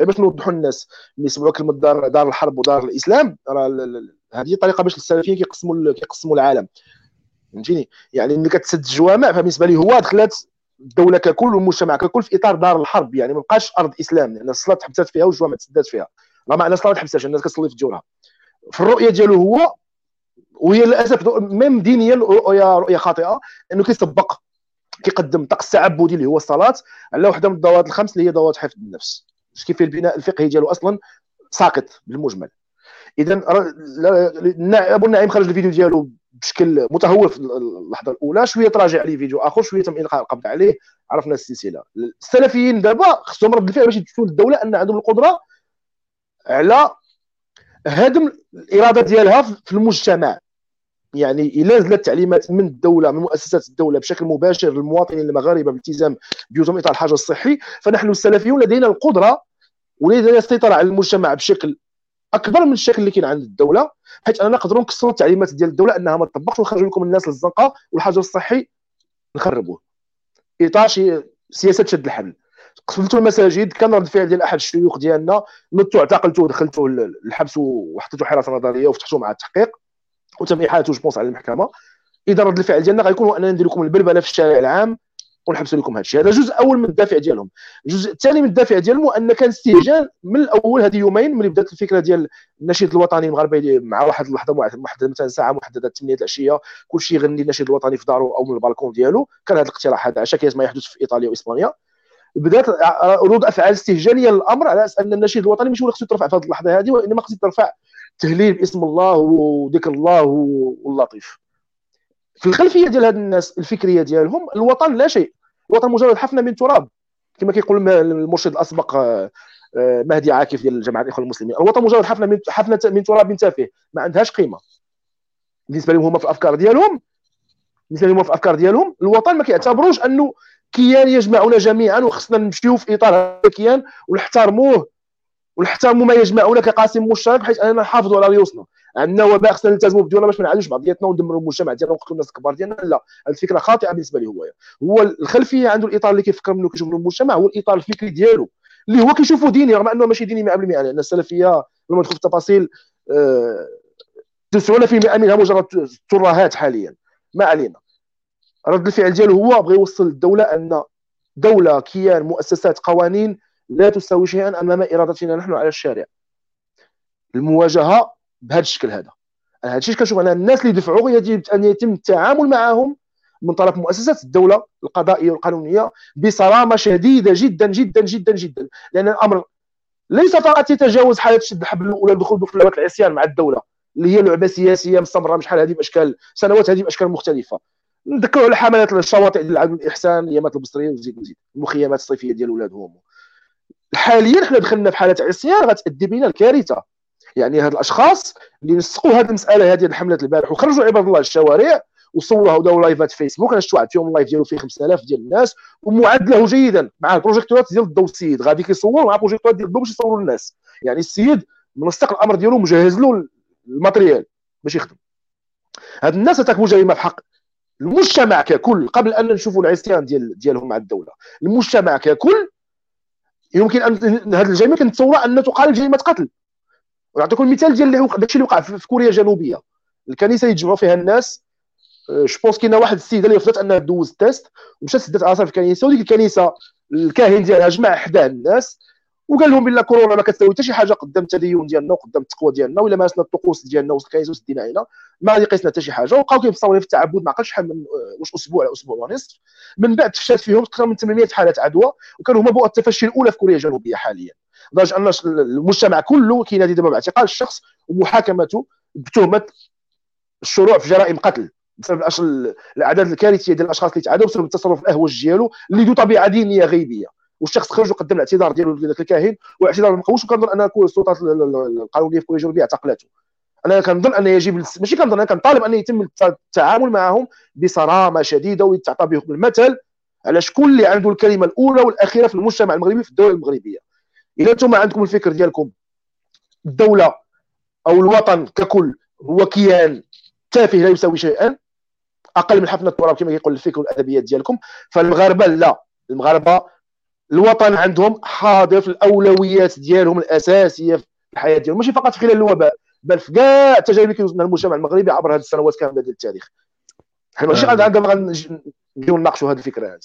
باش نوضحوا للناس ملي يسمعوا كلمة دار دار الحرب ودار الإسلام راه هذه طريقة باش السلفيين كيقسموا كيقسموا العالم. فهمتيني؟ يعني ملي كتسد الجوامع فبالنسبة لي هو دخلت الدولة ككل والمجتمع ككل في إطار دار الحرب. يعني ما بقاش أرض إسلام لأن يعني الصلاة تحبست فيها والجوامع تسدات فيها. راه معنى الصلاة تحبساش الناس كتصلي في جورها في الرؤية ديالو هو وهي للأسف ميم دينيا رؤيه رؤية خاطئة إنه كيسبق كيقدم الطقس التعبدي اللي هو الصلاة على وحدة من الضوابط الخمس اللي هي ضوابط حفظ النفس. كيف البناء الفقهي ديالو أصلا ساقط بالمجمل. اذا أبو النعيم خرج الفيديو ديالو بشكل متهور في اللحظة الأولى شوية تراجع عليه فيديو آخر شوية تم إلقاء القبض عليه عرفنا السلسلة. السلفيين دابا خصهم رد الفعل باش يثبتوا للدولة أن عندهم القدرة على هدم الإرادة ديالها في المجتمع. يعني إلا نزلت تعليمات من الدولة من مؤسسات الدولة بشكل مباشر للمواطنين المغاربة بالالتزام بيوتهم إطار الحجر الصحي فنحن السلفيون لدينا القدرة ولدينا السيطرة على المجتمع بشكل أكبر من الشكل اللي كاين عند الدولة حيث أننا نقدروا نكسروا التعليمات ديال الدولة أنها ما تطبقش ونخرجوا لكم الناس للزنقة والحجر الصحي نخربوه. إطار شي سياسة شد الحبل. قفلتوا المساجد كان رد الفعل ديال أحد الشيوخ ديالنا نطوا اعتقلتوه ودخلتوه الحبس وحطيتوه حراسه نظرية وفتحتوه مع التحقيق وتم احالته جوبونس على المحكمة. إذا رد الفعل ديالنا غيكون أننا ندير لكم البلبلة في الشارع العام ونحبسوا لكم هذا الشيء هذا جزء أول من الدافع ديالهم. الجزء الثاني من الدافع ديالهم أن كان استهجان من الأول هذه يومين ملي بدات الفكرة ديال النشيد الوطني المغربي مع واحد اللحظه محددة مثلا ساعة محددة 8 العشية. كل شيء يغني النشيد الوطني في داره أو من البالكون ديالو. كان هذا الاقتراح هذا عشان كما يحدث في إيطاليا وإسبانيا. بدات ردود افعال استهجانيه للامر على أساس أن النشيد الوطني مش هو اللي خصو يترفع في هذه اللحظة هذه وإنما خصو يترفع تهليل باسم الله وذكر الله واللطيف. في الخلفية ديال هاد الناس الفكرية ديالهم الوطن لا شيء. الوطن مجرد حفنة من تراب كما كيقول المرشد الأسبق آه، آه، مهدي عاكف ديال جماعة الاخوان المسلمين. الوطن مجرد حفنة من حفنة من تراب تافه ما عندهاش قيمة. بالنسبة لهم هما في الافكار ديالهم بالنسبة لهم في الافكار ديالهم الوطن ما كيعتبروش أنه كيان يجمعنا جميعا وخصنا نمشيو في إطار هذا الكيان ونحترموه ونحترموا ما يجمعنا كقاسم مشترك بحيث أننا نحافظوا على ريوسنا عندنا وباء خصنا نلتزموا بديورنا باش ما نعادوش بعضياتنا وندمروا المجتمع ديالنا ونقتلوا الناس الكبار ديالنا لا. هذه الفكرة خاطئة بالنسبة لي هو. هو الخلفية عنده الإطار اللي كيفكر منه كيشوف المجتمع هو الإطار الفكري ديالو اللي هو كيشوفه ديني رغم أنه ماشي ديني 100% لأن السلفية لما ندخل في التفاصيل 90% آه، منها مجرد ترهات حاليا. ما علينا. رد الفعل ديالو هو بغى يوصل للدولة أن دولة كيان مؤسسات قوانين لا تساوي شيئا أمام إرادتنا نحن على الشارع. المواجهة بهذا الشكل هذا. هذا الشيء كنشوف أنا الناس اللي دفعوا يجب أن يتم التعامل معهم من طرف مؤسسات الدولة القضائية والقانونية بصرامة شديدة جدا جدا جدا جدا. لأن الأمر ليس فقط يتجاوز حالة شد الحبل ولا الدخول في العصيان مع الدولة اللي هي لعبة سياسية مستمرة شحال هذه بأشكال سنوات هذه بأشكال مختلفة. نذكروا على حملات الشواطئ ديال العدل الاحسان يامات البصرية وزيد وزيد. المخيمات الصيفية ديال ولادهم. حاليا حنا دخلنا في حالة عصيان غتؤدي بنا الكارثة. يعني هاد الأشخاص اللي نسقوا هذه المسألة هذه الحمله البارح وخرجوا عباد الله الشوارع وصوروها وداروا لايفات فيسبوك أنا شفت واحد فيهم ال live ديالو فيه 5000 ديال الناس ومعد له جيدا مع البروجيكتورات ديال الضوء السيد. غادي كيصور مع البروجيكتورات ديال الضوء باش يصوروا الناس. يعني السيد منسق الأمر ديالو مجهز له ال matériel باش يخدم. هاد الناس ارتكبوا جريمه في حق. المجتمع ككل قبل أن نشوفوا العصيان ديال ديالهم مع الدولة المجتمع ككل يمكن ان هذه الجريمه كنتصورها أن تقال جريمه قتل ونعطيكم المثال ديال اللي داكشي اللي وقع في كوريا الجنوبية. الكنيسة يتجمعوا فيها الناس. je pense كاينة واحد السيدة اللي رفضت أنها دوز test ومشات سدات راسها في الكنيسة وديك الكنيسة الكاهن ديالها جمع حداه الناس. وقال لهم بلا كورونا ما كتساوي حتى شي حاجة قدام التدين ديالنا وقدام التقوى ديالنا ولا مارسنا الطقوس ديالنا الكنيسه وسط علينا ما غادي يقيسنا حتى شي حاجة. وبقاو كيبصاو في التعبد ما عقلش شحال من واش أسبوع ولا أسبوع ونصف. من بعد تفشات فيهم أكثر من 800 حاله عدوى وكانوا هما بؤره التفشي الأولى في كوريا الجنوبية حاليا. لدرجه أن المجتمع كله كينادي دابا باعتقال الشخص ومحاكمته بتهمة الشروع في جرائم قتل بسبب الأعداد الكارثية ديال الأشخاص اللي تعادوا بسبب التصرف الأهوج ديالو اللي ذو طبيعة دينية غيبية. والشخص خرج وقدم الاعتذار ديالو لذاك الكاهن واعتذار مقبولش وكنظن ان السلطات القانونيه في كوريا الجنوبيه اعتقلته أنا كنظن أن يجب ماشي كنظن أنا كنطالب أن يتم التعامل معهم بصرامة شديدة ويتعطى بهم المثل على شكون اللي عنده الكلمة الأولى والأخيرة في المجتمع المغربي في الدولة المغربية. إذا أنتم عندكم الفكر ديالكم الدولة أو الوطن ككل هو كيان تافه لا يساوي شيئا أقل من حفنة التراب كما كيقول الفكر والأدبيات ديالكم فالمغاربة لا. المغاربة الوطن عندهم حاضر في الأولويات ديالهم الأساسية في الحياة ديالهم. ماشي فقط خلال الوباء بل في كاع التجارب اللي كيوصلنا المجتمع المغربي عبر هذه السنوات كاملة ديال التاريخ. حنا ماشي غادي نجيو نناقشوا هذه الفكرة هذه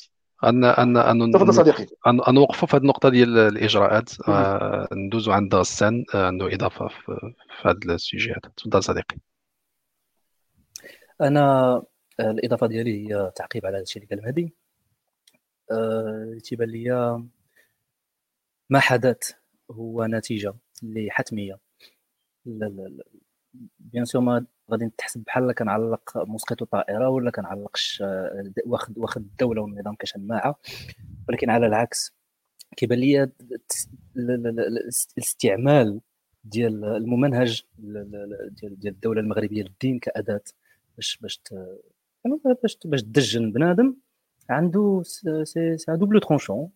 ان ان ان تفضل صديقي. ان نوقفوا في هذه النقطة ديال الإجراءات. آه ندوزوا عند غسان آه عنده إضافة في, في هذا السيجي هذا. تفضل صديقي. أنا الإضافة ديالي هي تعقيب على الشيء اللي قال مهدي تيبان لي ما حدث هو نتيجة اللي حتميه بيان سور ما غادي تحسب بحال كنعلق موسقيتو طائرة ولا كنعلقش واخد واخد الدولة والنظام كشماعه ولكن على العكس كيبان لي الاستعمال ديال الممنهج ديال ديال الدولة المغربية للدين كأداة باش باش باش باش تدجن بنادم. عنده c'est double tranchant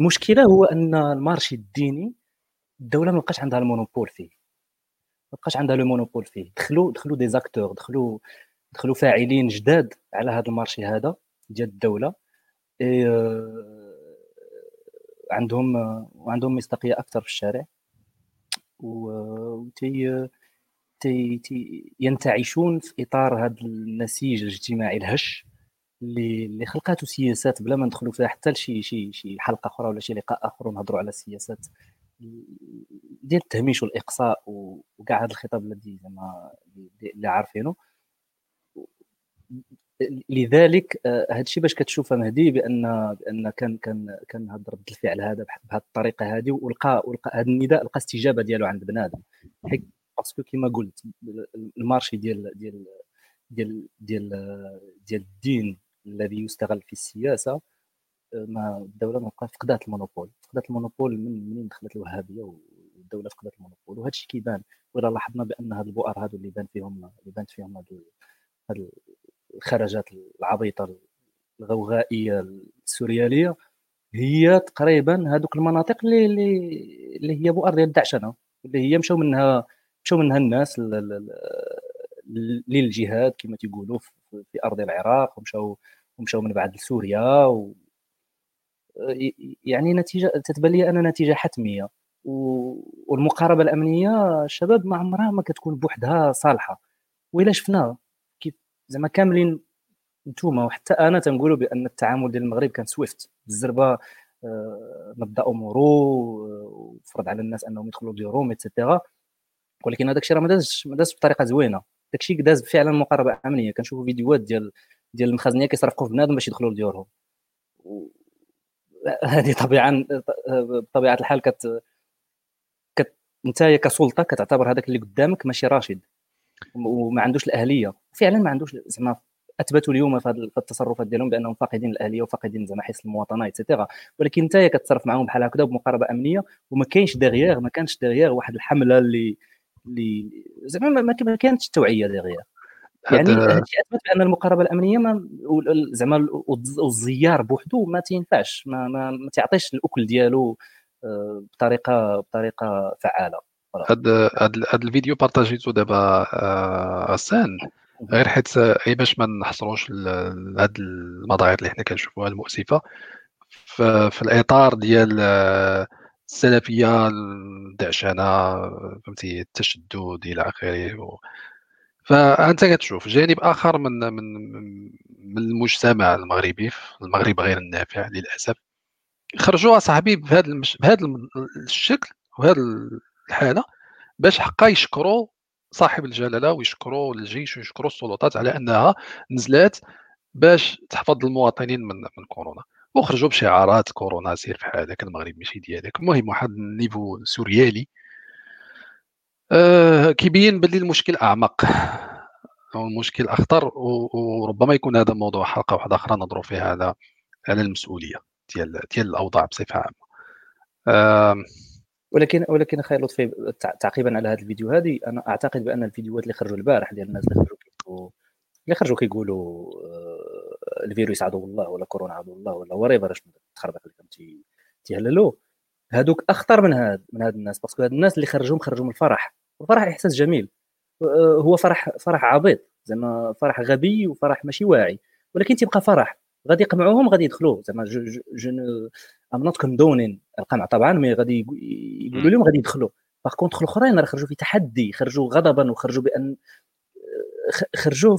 المشكلة هو أن ال marché الديني الدولة ما بقاش عندها ال monopole فيه. ما بقاش عندها le monopole فيه. دخلوا دخلوا des acteurs دخلوا دخلوا فاعلين جداد على هذا ال marché هذا ديال الدولة. اي عندهم وعندهم مصداقية أكثر في الشارع. و تي تي ينتعشون في إطار هذا النسيج الاجتماعي الهش. اللي اللي خلقاته سياسات بلا ما ندخلوا فيها حتى لشي شي شي حلقة أخرى ولا شي لقاء أخر ونهضروا على السياسات ديال التهميش والإقصاء وكاع هذا الخطاب الذي زعما اللي عارفينه لذلك آه، هذا الشيء باش كتشوفه مهدي بان بأن كان كان كان هذا رد الفعل هذا بهذه الطريقة هذه ولقى ولقى هذا النداء لقى استجابة ديالو عند بنادم. parce que كما قلت ال marché ديال ديال ديال ديال ديال الدين الذي يستغل في السياسة ما الدولة ما فقدات ال monopole. فقدات ال monopole من منين دخلت الوهابية والدولة فقدات المونوبول. وهذا الشيء كيبان ولا لاحظنا بأن هاد البؤر هادو اللي بان فيهم اللي بانت فيهم هاد الخرجات العبيطة الغوغائية السوريالية هي تقريبا هذوك المناطق اللي اللي هي بؤر ديال الدعشنة. اللي هي مشاو منها مشاو منها الناس للجهاد كما تيقولوا في أرض العراق ومشاو ومشاو من بعد لسوريا و يعني نتيجة تتبان لي نتيجة حتمية. والمقاربة الأمنية الشباب ما عمرها ما كتكون بوحدها صالحة. وإلا شفنا كيف زعما كاملين نتوما وحتى أنا تنقولوا بأن التعامل ديال المغرب كان سويفت. بالزربه آه، نبدا امورو وفرض على الناس أنهم يدخلوا ديورهم ايتترا ولكن هذاك الشيء راه ما دازش ما دازش بطريقة زوينة. داك الشيء داز فعلا مقاربة أمنية. كنشوفوا فيديوهات ديال ديال المخازنية كيصرفقوا في بنادم باش يدخلوا لديورهم. هذه طبيعا بطبيعه الحال كت كت انت كسلطة كتعتبر هذاك اللي قدامك ماشي راشد. وما عندوش الأهلية. فعلا ما عندوش زعما أثبتوا اليوم في التصرفات ديالهم بأنهم فاقدين الأهلية وفاقدين زعما حس المواطنة et cetera ولكن انت كتصرف معهم بحال هكذا بمقاربة أمنية وما كاينش derrière ما كانش derrière واحد الحملة اللي اللي زعما ما كانتش توعية derrière يعني هادشي أثبت بأن المقاربة الأمنية ما زعما والزيار بوحدو ما تينفعش ما, ما, ما تعطيش الأكل ديالو آه، بطريقة بطريقة فعالة. هاد هاد الفيديو بارطاجيتو دابا آه، غسان غير حيت غير باش ما نحصروش هاد المظاهر اللي حنا كنشوفوها المؤسفة في الإطار ديال آه، السلفية الدعشنه فهمتي التشدد إلى آخره. فأنت كتشوف جانب آخر من من من المجتمع المغربي في المغرب غير النافع للأسف. خرجوا صاحبي بهذا المش... بهذا الشكل وهذا الحالة باش حقا يشكروا صاحب الجلالة ويشكروا الجيش ويشكروا السلطات على أنها نزلات باش تحفظ المواطنين من من كورونا. وخرجوا بشعارات كورونا سير في حالك المغرب ماشي ديالك. المهم واحد النيفو سوريالي آه كيبين باللي المشكل أعمق. أو المشكل أخطر وربما يكون هذا موضوع حلقة واحدة أخرى نضروا فيها على على المسؤولية ديال ديال الأوضاع بصفة عامة. آه ولكن ولكن أخي لطفي تعقيبا على هذا الفيديو هذه أنا أعتقد بأن الفيديوهات اللي خرجوا البارح ديال الناس اللي خرجوا اللي خرجوا كيقولوا آه، الفيروس عدو الله ولا كورونا عدو الله ولا وريفر شنو التخربيق اللي كانوا تيهللوا هادوك أخطر من هاد من هاد الناس باسكو هاد الناس اللي خرجوهم خرجوا من الفرح. الفرح إحساس جميل. آه، هو فرح فرح عبيط. زعما فرح غبي وفرح ماشي واعي. ولكن تيبقى فرح. غادي يقمعوهم غادي يدخلوا زعما je je I'm not condoning القمع طبعا mais غادي يقولوا لهم غادي يدخلوا par contre الأخرين راه خرجوا في تحدي خرجوا غضبا وخرجوا بان آه، خرجوا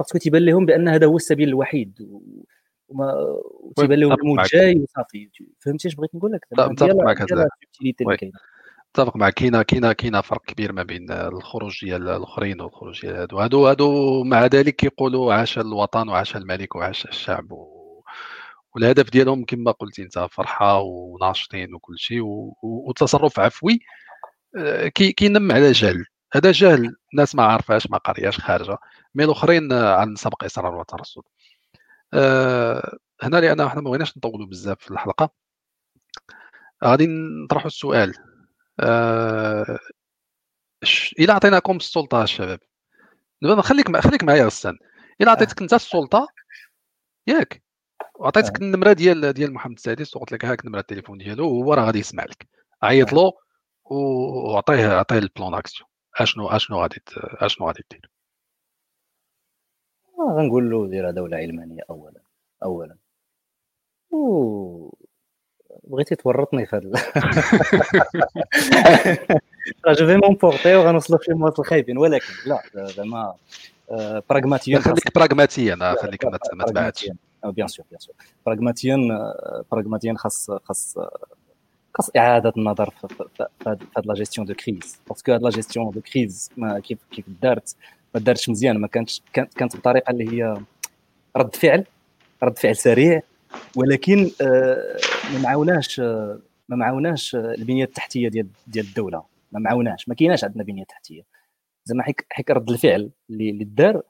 parce que تيبان لهم بأن هذا هو السبيل الوحيد وما تيبان لهم الموت جاي وصافي. فهمتي اش بغيت نقول لك؟ متفق معك متفق معك. كاينة كاينة كاينة فرق كبير ما بين الخروج ديال الأخرين والخروج ديال هادو. هادو هادو مع ذلك كيقولوا عاش الوطن وعاش الملك وعاش الشعب و... والهدف ديالهم كما قلتي أنت فرحة وناشطين وكل شيء و... وتصرف عفوي آه، كينم على جهل. هذا جهل الناس ما عارفاش ما قارياش خارجة مي الأخرين عن سبق اصرار وترصد أه هنا لأن إحنا ما بغيناش نطولوا بزاف في الحلقة. غادي نطرحوا السؤال. أه إلى عطيناكم السلطة الشباب خليك خليك معايا غسان إلى عطيتك أنت السلطة ياك. وعطيتك آه. النمرة ديال ديال محمد السادس وقلت لك هاك نمره التليفون ديالو وهو راه غادي يسمع لك. عيط له وعطيه عطيه ال plan d'action أشنو أشنو غادي أشنو غادي دير؟ آه غنقول له دير دوله علمانيه اولا اولا. و بغيتي تورطني في هذا راه je vais m'emporter وغنوصلوا شي مواطن خايبين ولكن لا زعما براغماتيا آه، خليك براغماتيا خليك ما تبعدش. bien sûr bien sûr براغماتيا براغماتيا خاص خاص خاص اعاده النظر في هاد la gestion de crise parce que هاد la gestion de crise كيف كيف دارت ما دارتش مزيان ما كانتش كانت بطريقه اللي هي رد فعل رد فعل سريع ولكن ما معاوناش ما معاوناش البنيه التحتيه ديال ديال الدولة ما معاوناش ما كايناش عندنا بنيه تحتيه زعما حيت حيت رد الفعل اللي دار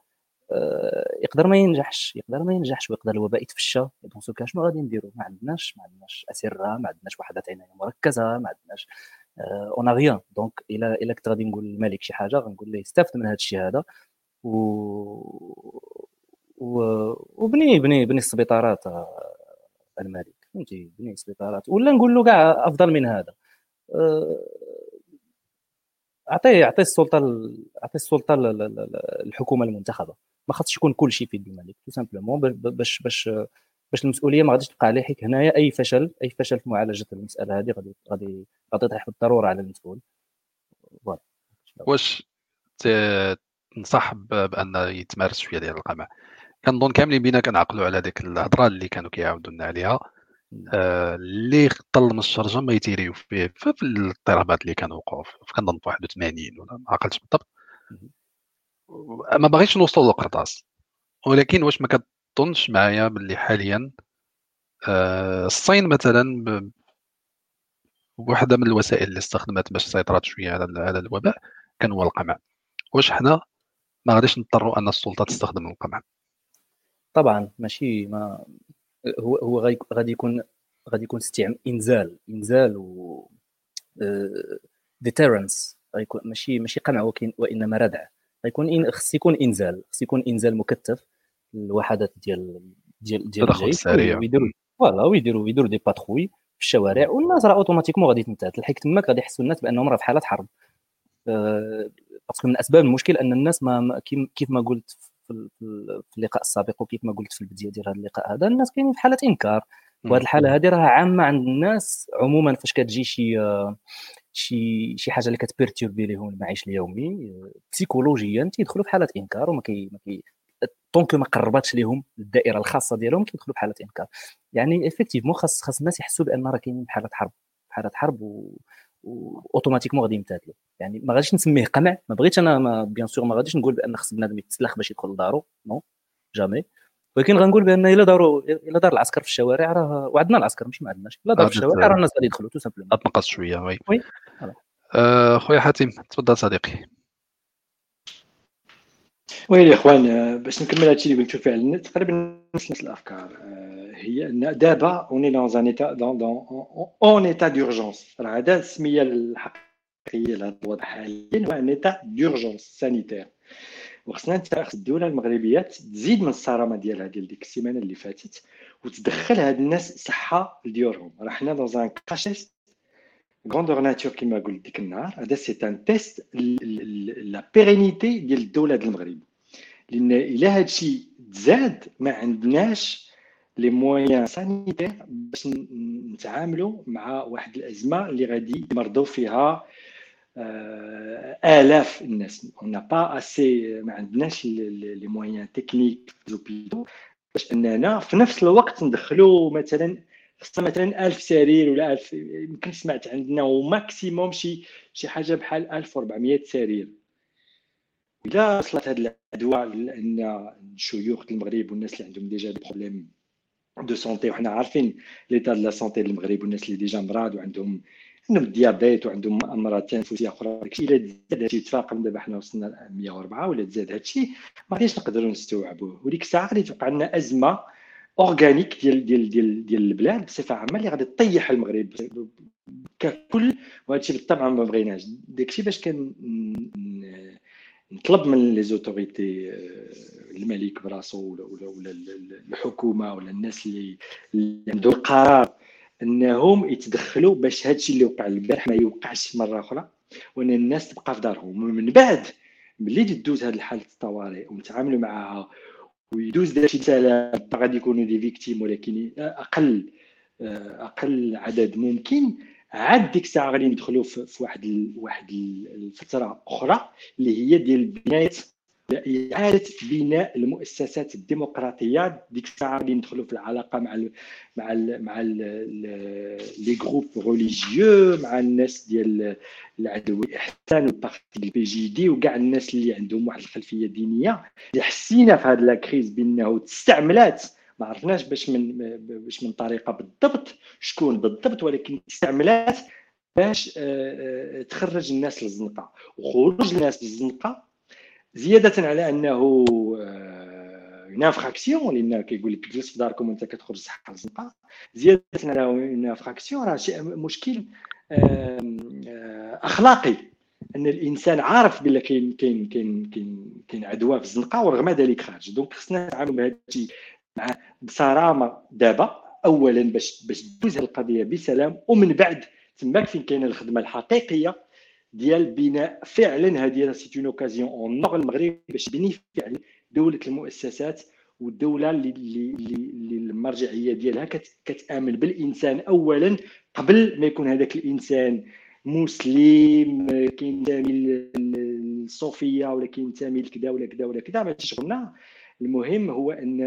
يقدر ما ينجحش يقدر ما ينجحش ويقدر الوباء يتفشى donc so شنو غادي نديرو؟ ما عندناش ما عندناش أسرة ما عندناش وحدات عنايه مركزة ما عندناش on a rien donc الا الا كنت غادي نقول للملك شي حاجة غنقول ليه استافد من هذا الشيء هذا. و وبني بني بني السبيطارات آه، الملك. فهمتي؟ بني السبيطارات. ولا نقول له كاع أفضل من هذا. آه، أعطيه أعطيه السلطة أعطيه السلطة للحكومه المنتخبة. ما خاصش يكون كل شيء في يد الملك tout simplement باش باش باش المسؤولية ما غاديش تبقى عليه حيت هنايا أي فشل أي فشل في معالجة المسألة هذه غادي غادي غادي يطيح بالضرورة على المسؤول. واش تنصح بأن يتمارس شوية ديال القمع؟ كنظن كاملين بينا كنعقلوا على ديك الهضرة اللي كانوا كيعاودوا لنا عليها آه، اللي طل من الشرجة ما يتيريو فيه في الاضطرابات اللي كانوا وقعوا كنظن في 81 ولا ما عقلتش بالضبط. ما باغيش نوصل للقرطاس. ولكن واش ما كتظنش معايا باللي حاليا آه، الصين مثلا واحدة من الوسائل اللي استخدمت باش سيطرت شوية على على الوباء كان هو القمع. واش حنا ما غاديش نضطروا أن السلطة تستخدم القمع. طبعا ماشي ما هو هو غادي يكون غادي يكون استعمال إنزال إنزال و deterrence غيكون ماشي ماشي قمع وإنما ردع. غيكون خص يكون إنزال خص يكون إنزال مكثف الوحدات ديال ديال ديال الجيش ويديروا voilà ويديروا ويديروا des patrouilles في الشوارع والناس راه automatiquement غادي تنتهي. تلحق تماك غادي يحسوا الناس بأنهم راه في حالة حرب. أه parce que من أسباب المشكل أن الناس ما كيف ما قلت في اللقاء السابق وكيف ما قلت في البداية ديال هذا اللقاء هذا الناس كاينين في حالة إنكار. وهذه الحالة هذه راه عامة عند الناس عموما فاش كتجي شي شي شي حاجة اللي كت perturber لهم المعيش اليومي بسيكولوجيا تيدخلوا في حالة إنكار وما كي ما كي donc ما قرباتش لهم الدائرة الخاصة ديالهم كيدخلوا في حالة إنكار. يعني effectivement خاص خاص الناس يحسوا بأن راه كاينين في حاله حرب حاله حرب و automatiquement غادي يمتثلوا يعني ما غاديش نسميه قمع ما بغيتش أنا mais bien sûr ما غاديش نقول بأن خص بنادم يتسلخ باش يدخل لدارو non jamais ولكن غنقول بأن إلا داروا إلا دار العسكر في الشوارع راه وعندنا العسكر ماشي ما عندناش. إلا دار في الشوارع راه الناس غادي يدخلوا tout simplement. تنقص شوية oui. oui. آه، خويا حاتم تفضل صديقي. ويلي يا اخوان باش نكمل هادشي اللي قلتو فعلا تقريبا نفس نفس الأفكار. هي أن دابا on est dans un état dans dans un état d'urgence راه هذا السمية الحقيقية لهذا الوضع حاليا هو un état d'urgence sanitaire وخصنا الدولة المغربية تزيد من الصرامة ديالها ديال ديك السيمانة اللي فاتت وتدخل هاد الناس صحة لديورهم راه حنا dans un crash test grandeur nature كيما قلت ديك النهار هذا c'est un test la pérennité ديال الدولة ديال المغرب. لأن إلا هادشي تزاد ما عندناش les moyens sanitaires باش نتعاملوا مع واحد الأزمة اللي غادي يمرضوا فيها آلاف الناس. on n'a pas assez ما عندناش les moyens techniques زوبيدو باش أننا في نفس الوقت ندخلوا مثلا خصنا مثلا 1000 سرير ولا 1000 يمكن سمعت عندنا و maximum شي شي حاجة بحال 1400 سرير. الا وصلت هاد العدوى لأن الشيوخ المغرب والناس اللي عندهم déjà des problèmes de santé وحنا عارفين l'état de la santé المغرب والناس اللي déjà مراض وعندهم عندهم ال diabète وعندهم امراض تنفسيه أخرى داكشي إلا هادشي تفاقم دابا حنا وصلنا ل 104 ولا تزاد هادشي ما غاديش نقدروا نستوعبوه. وديك الساعة غادي توقع لنا أزمة organique ديال ديال ديال ديال البلاد بصفة عامة اللي غادي تطيح المغرب. ككل وهادشي بالطبع ما بغيناش. داكشي باش كان نطلب من les autorités الملك براسو ولا ولا الحكومة ولا الناس اللي عندهم القرار أنهم يتدخلوا باش هادشي اللي وقع البارح ما يوقعش مرة أخرى وأن الناس تبقى في دارهم. ومن بعد ملي تدوز هاد الحالة الطوارئ ونتعاملوا معها ويدوز داكشي سلام غادي يكونوا des victimes ولكن أقل أقل عدد ممكن عاد ديك الساعة غادي ندخلوا في واحد واحد الفترة أخرى اللي هي ديال بنايه إعادة بناء المؤسسات الديمقراطية ديك الساعة غادي ندخلوا في العلاقة مع ال مع ال مع les groupes religieux مع الناس ديال العدو الاحسان وال parti ال PJD وكاع الناس اللي عندهم واحد الخلفية دينية. اللي حسينا في هذه la crise بأنه تستعملات ما عرفناش باش من باش من طريقة بالضبط شكون بالضبط ولكن استعملات باش آه، آه، تخرج الناس للزنقة. وخروج الناس للزنقة زيادة على أنه une infraction لأن كيقول لك جلس في داركم وأنت كتخرج صحه للزنقه زيادة على une infraction راه شيء مشكل آه، أخلاقي. أن الإنسان عارف بلا كاين كاين كاين كاين كاين عدوى في الزنقة ورغم ذلك خارج. donc خصنا نتعاملوا بهذا الشيء مع بصرامة دابا. اولا باش باش تدوز القضية بسلام ومن بعد تماك فين كاينة الخدمة الحقيقية. ديال بناء فعلا هذه c'est une occasion en or المغرب باش تبني فعلا دولة المؤسسات والدولة اللي اللي المرجعية ديالها كتآمن بالإنسان اولا قبل ما يكون هذاك الإنسان مسلم كينتمي للصوفية ولا كينتمي لكذا ولا كذا ولا كذا ما تشغلنا. المهم هو ان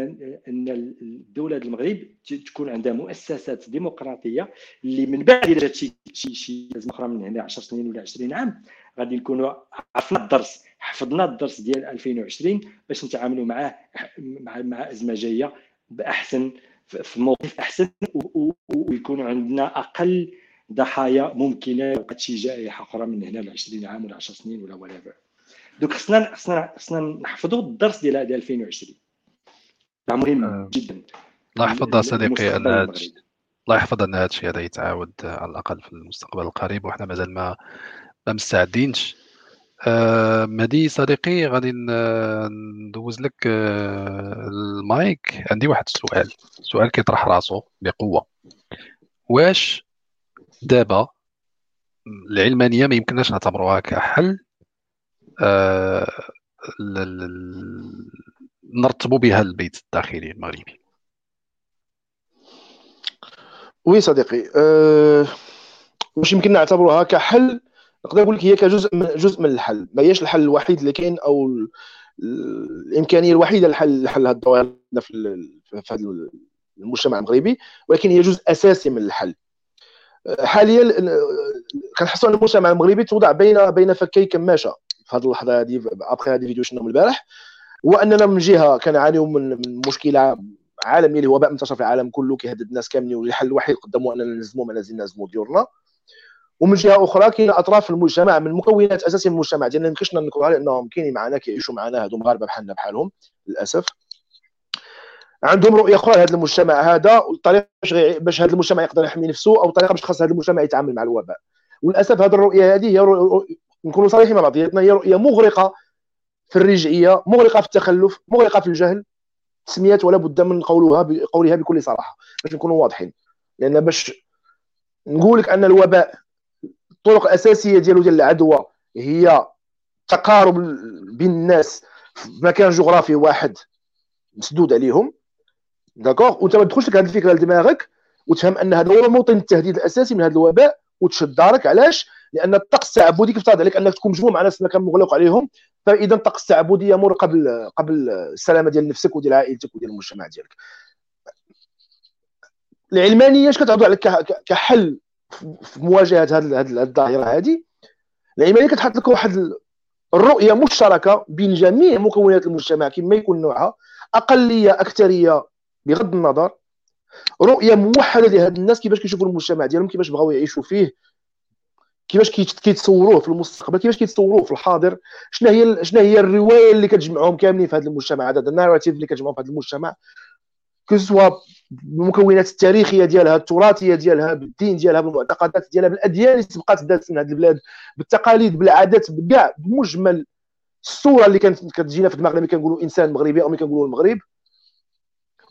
أن الدولة المغرب تكون عندها مؤسسات ديمقراطية اللي من بعد جات شي شي شي أخرى من هنا 10 سنين ولا 20 عام غادي نكونوا عرفنا الدرس حفظنا الدرس ديال 2020 باش نتعاملوا معاه مع مع أزمة جاية بأحسن في موقف أحسن ويكون عندنا أقل ضحايا ممكنة وقت شي جائحة أخرى من هنا ل 20 عام ولا 10 سنين ولا ولا دوك خصنا خصنا خصنا نحفظوا الدرس ديال 2020 مهم آه. جدا. الله يحفظ صديقي ان الله يحفظ أن هذا الشيء هذا يتعاود على الأقل في المستقبل القريب وحنا مازال ما ما مستعدينش. آه مهدي صديقي غادي ندوز لك آه المايك. عندي واحد السؤال. سؤال كيطرح راسو بقوة. واش دابا العلمانية ما يمكنناش نعتبروها كحل؟ آه، نرتبوا بها البيت الداخلي المغربي. وي صديقي أه واش يمكن نعتبروها كحل نقدر نقول لك هي كجزء من جزء من الحل. ما هيش الحل الوحيد اللي كاين أو الإمكانية الوحيدة لحل لحل هذه الظواهر في هذا المجتمع المغربي ولكن هي جزء أساسي من الحل. حاليا كنحسوا أن المجتمع المغربي توضع بين بين فكي كماشة. في هذه اللحظة هذه ابخي هذه فيديو شفنا من البارح هو أننا من جهة كنعانيو من مشكلة عالمية اللي هو وباء منتشر في العالم كله كيهدد الناس كاملين والحل الوحيد قدموا اننا نلزموا ما لازم نلزموا ديورنا. ومن جهة أخرى كاين أطراف المجتمع من المكونات أساسية المجتمع ديالنا ما يمكنش ننكروها لانهم كاينين معنا كيعيشوا معنا هادو مغاربة بحالنا بحالهم للأسف. عندهم رؤية أخرى لهذا المجتمع هذا والطريقة باش باش هذا المجتمع يقدر يحمي نفسه أو الطريقة باش خاص هذا المجتمع يتعامل مع الوباء. وللأسف هذه الرؤية هذه هي نكونوا صريحين مع بعضياتنا هي رؤيه مغرقة في الرجعية مغرقة في التخلف مغرقة في الجهل تسميات ولا بد من قولها بقولها بكل صراحة باش نكونوا واضحين. لأن باش نقول لك أن الوباء الطرق الاساسيه ديالو ديال العدوى هي تقارب بين الناس في مكان جغرافي واحد مسدود عليهم داكوغ؟ وأنت ما تدخلش لك هذه الفكرة لدماغك وتفهم أن هذا هو موطن التهديد الأساسي من هذا الوباء وتشد دارك. علاش؟ لأن الطقس التعبدي كيفترض عليك؟ أنك تكون مجموع مع ناس مكان مغلق عليهم. فإذا الطقس التعبدي يمر قبل قبل السلامة ديال نفسك وديال عائلتك وديال المجتمع ديالك. العلمانية اش كتعرض عليك؟ كحل في مواجهة هذه الظاهرة هذه العلمانية كتحط لك واحد الرؤيه مشتركة بين جميع مكونات المجتمع كما يكون نوعها. أقلية أكثرية بغض النظر. رؤية موحدة لهاد الناس كيفاش كيشوفوا المجتمع ديالهم كيفاش بغاو يعيشوا فيه. كيفاش كيتصوروه في المستقبل كيفاش كيتصوروه في الحاضر؟ شنو هي شنو هي الرواية اللي كتجمعهم كاملين في هذا المجتمع؟ هذا الناراتيف اللي كتجمعهم في هذا المجتمع. كو سوا بالمكونات التاريخية ديالها التراثية ديالها بالدين ديالها بالمعتقدات ديالها بالاديان اللي سبقات دازت من هذه البلاد بالتقاليد بالعادات بكاع بمجمل الصورة اللي كانت كتجينا في دماغنا ملي كنقولوا إنسان مغربي أو ملي كنقولوا المغرب.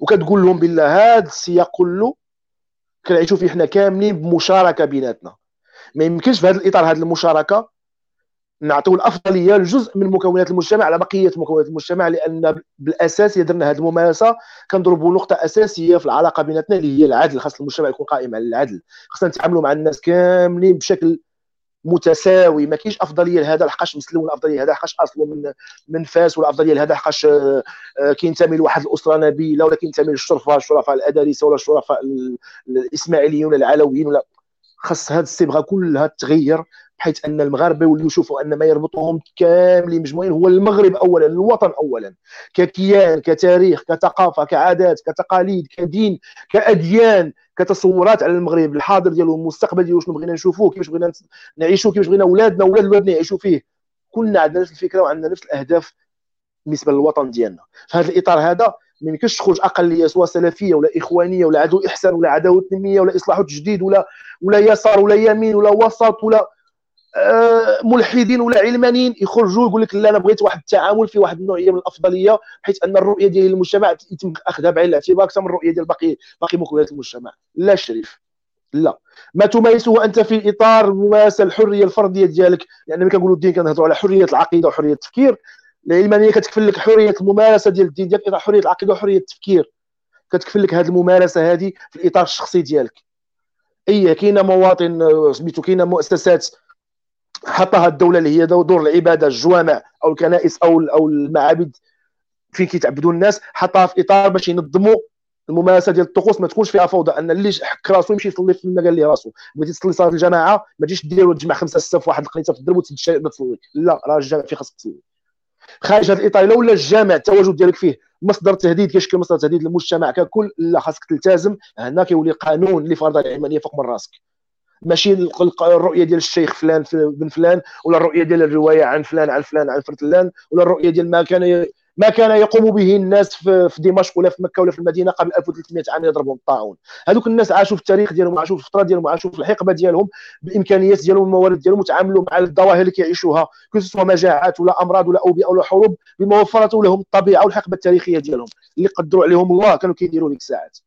وكتقول لهم بالله هذا السياق كله كنعيشوا فيه حنا كاملين بمشاركة بيناتنا. ما يمكنش في هذا الإطار هذه المشاركة. نعطيو الأفضلية لجزء من مكونات المجتمع على بقية مكونات المجتمع لأن بالأساس درنا هذه الممارسة. كنضربوا نقطة أساسية في العلاقة بيناتنا اللي هي العدل. خاص المجتمع يكون قائم على العدل. خاصنا نتعاملوا مع الناس كاملين بشكل متساوي. ما كاينش أفضلية لهذا لحقاش مسلم ولا أفضلية لهذا لحقاش اصله من من فاس ولا أفضلية لهذا لحقاش آه، آه، كينتمي لواحد الأسرة نبيلة ولا كينتمي للشرفه الشرفاء الادارسه ولا الشرفاء الاسماعيليين ولا العلويين ولا خاص هذه الصبغه كلها تغير بحيث أن المغاربة يوليو يشوفوا أن ما يربطهم كاملين مجموعين هو المغرب اولا الوطن اولا. ككيان كتاريخ كثقافة كعادات كتقاليد كدين كأديان كتصورات على المغرب. الحاضر ديالو المستقبل ديالو شنو بغينا نشوفوه كيفاش بغينا نعيشوا كيفاش بغينا أولادنا أولاد اولادنا يعيشوا فيه. كلنا عندنا نفس الفكرة وعندنا نفس الأهداف بالنسبة للوطن ديالنا. في هذا الإطار هذا ما يمكنش تخرج أقلية سواء سلفية ولا إخوانية ولا عدو إحسان ولا عداوة تنميه ولا إصلاح وتجديد ولا ولا يسار ولا يمين ولا وسط ولا آه، ملحدين ولا علمانيين يخرجوا يقول لك لا أنا بغيت واحد التعامل في واحد النوعية من الأفضلية بحيث أن الرؤية ديال المجتمع يتم أخذها بعين الاعتبار أكثر من الرؤية ديال باقي باقي مكونات المجتمع. لا شريف. لا. ما تمارسه أنت في اطار ممارسه الحرية الفردية ديالك؟ لأن ملي كنقولوا الدين كنهضروا على حرية العقيدة وحرية التفكير. العلمانيه كتكفل لك حرية الممارسة ديال الدين ديالك إطار حرية العقيدة وحرية التفكير. كتكفل لك هذه الممارسة هذه في الإطار الشخصي ديالك. أي كاينة مواطن آه، سميتو كاينة مؤسسات حطها الدولة اللي هي دور العبادة الجوامع أو الكنائس أو أو المعابد فين كيتعبدوا الناس حطها في إطار باش ينظموا الممارسة ديال الطقوس. ما تكونش فيها فوضى أن اللي حك راسو يمشي يصلي في المكان اللي راسو. بغيتي تصلي صلاة الجماعة ما تجيش دير وتجمع خمسة ستة في واحد القنيطة في الدرب وتسد تصلي لا راه الجامع فيه خاصك تصلي خارج هذا الإطار لو ولا الجامع التواجد ديالك فيه مصدر تهديد كيشكل مصدر تهديد للمجتمع ككل لا خاصك تلتزم هنا كيولي قانون اللي فرض العلمانية فوق من راسك. ماشي الرؤية ديال الشيخ فلان بن فلان ولا الرؤية ديال الرواية عن فلان عن فلان عن فلان ولا الرؤية ديال ما كان ما كان يقوم به الناس في دمشق ولا في مكة ولا في المدينة قبل 1300 عام يضربهم الطاعون. هذوك الناس عاشوا في التاريخ ديالهم عاشوا في الفترة ديالهم عاشوا في الحقبة ديالهم بالامكانيات ديالهم والموارد ديالهم وتعاملوا مع الظواهر اللي كيعيشوها سواء مجاعات ولا أمراض ولا أوبئة ولا حروب بما وفرته لهم الطبيعة والحقبة التاريخية ديالهم. اللي قدروا عليهم الله كانوا كيديروا ديك الساعات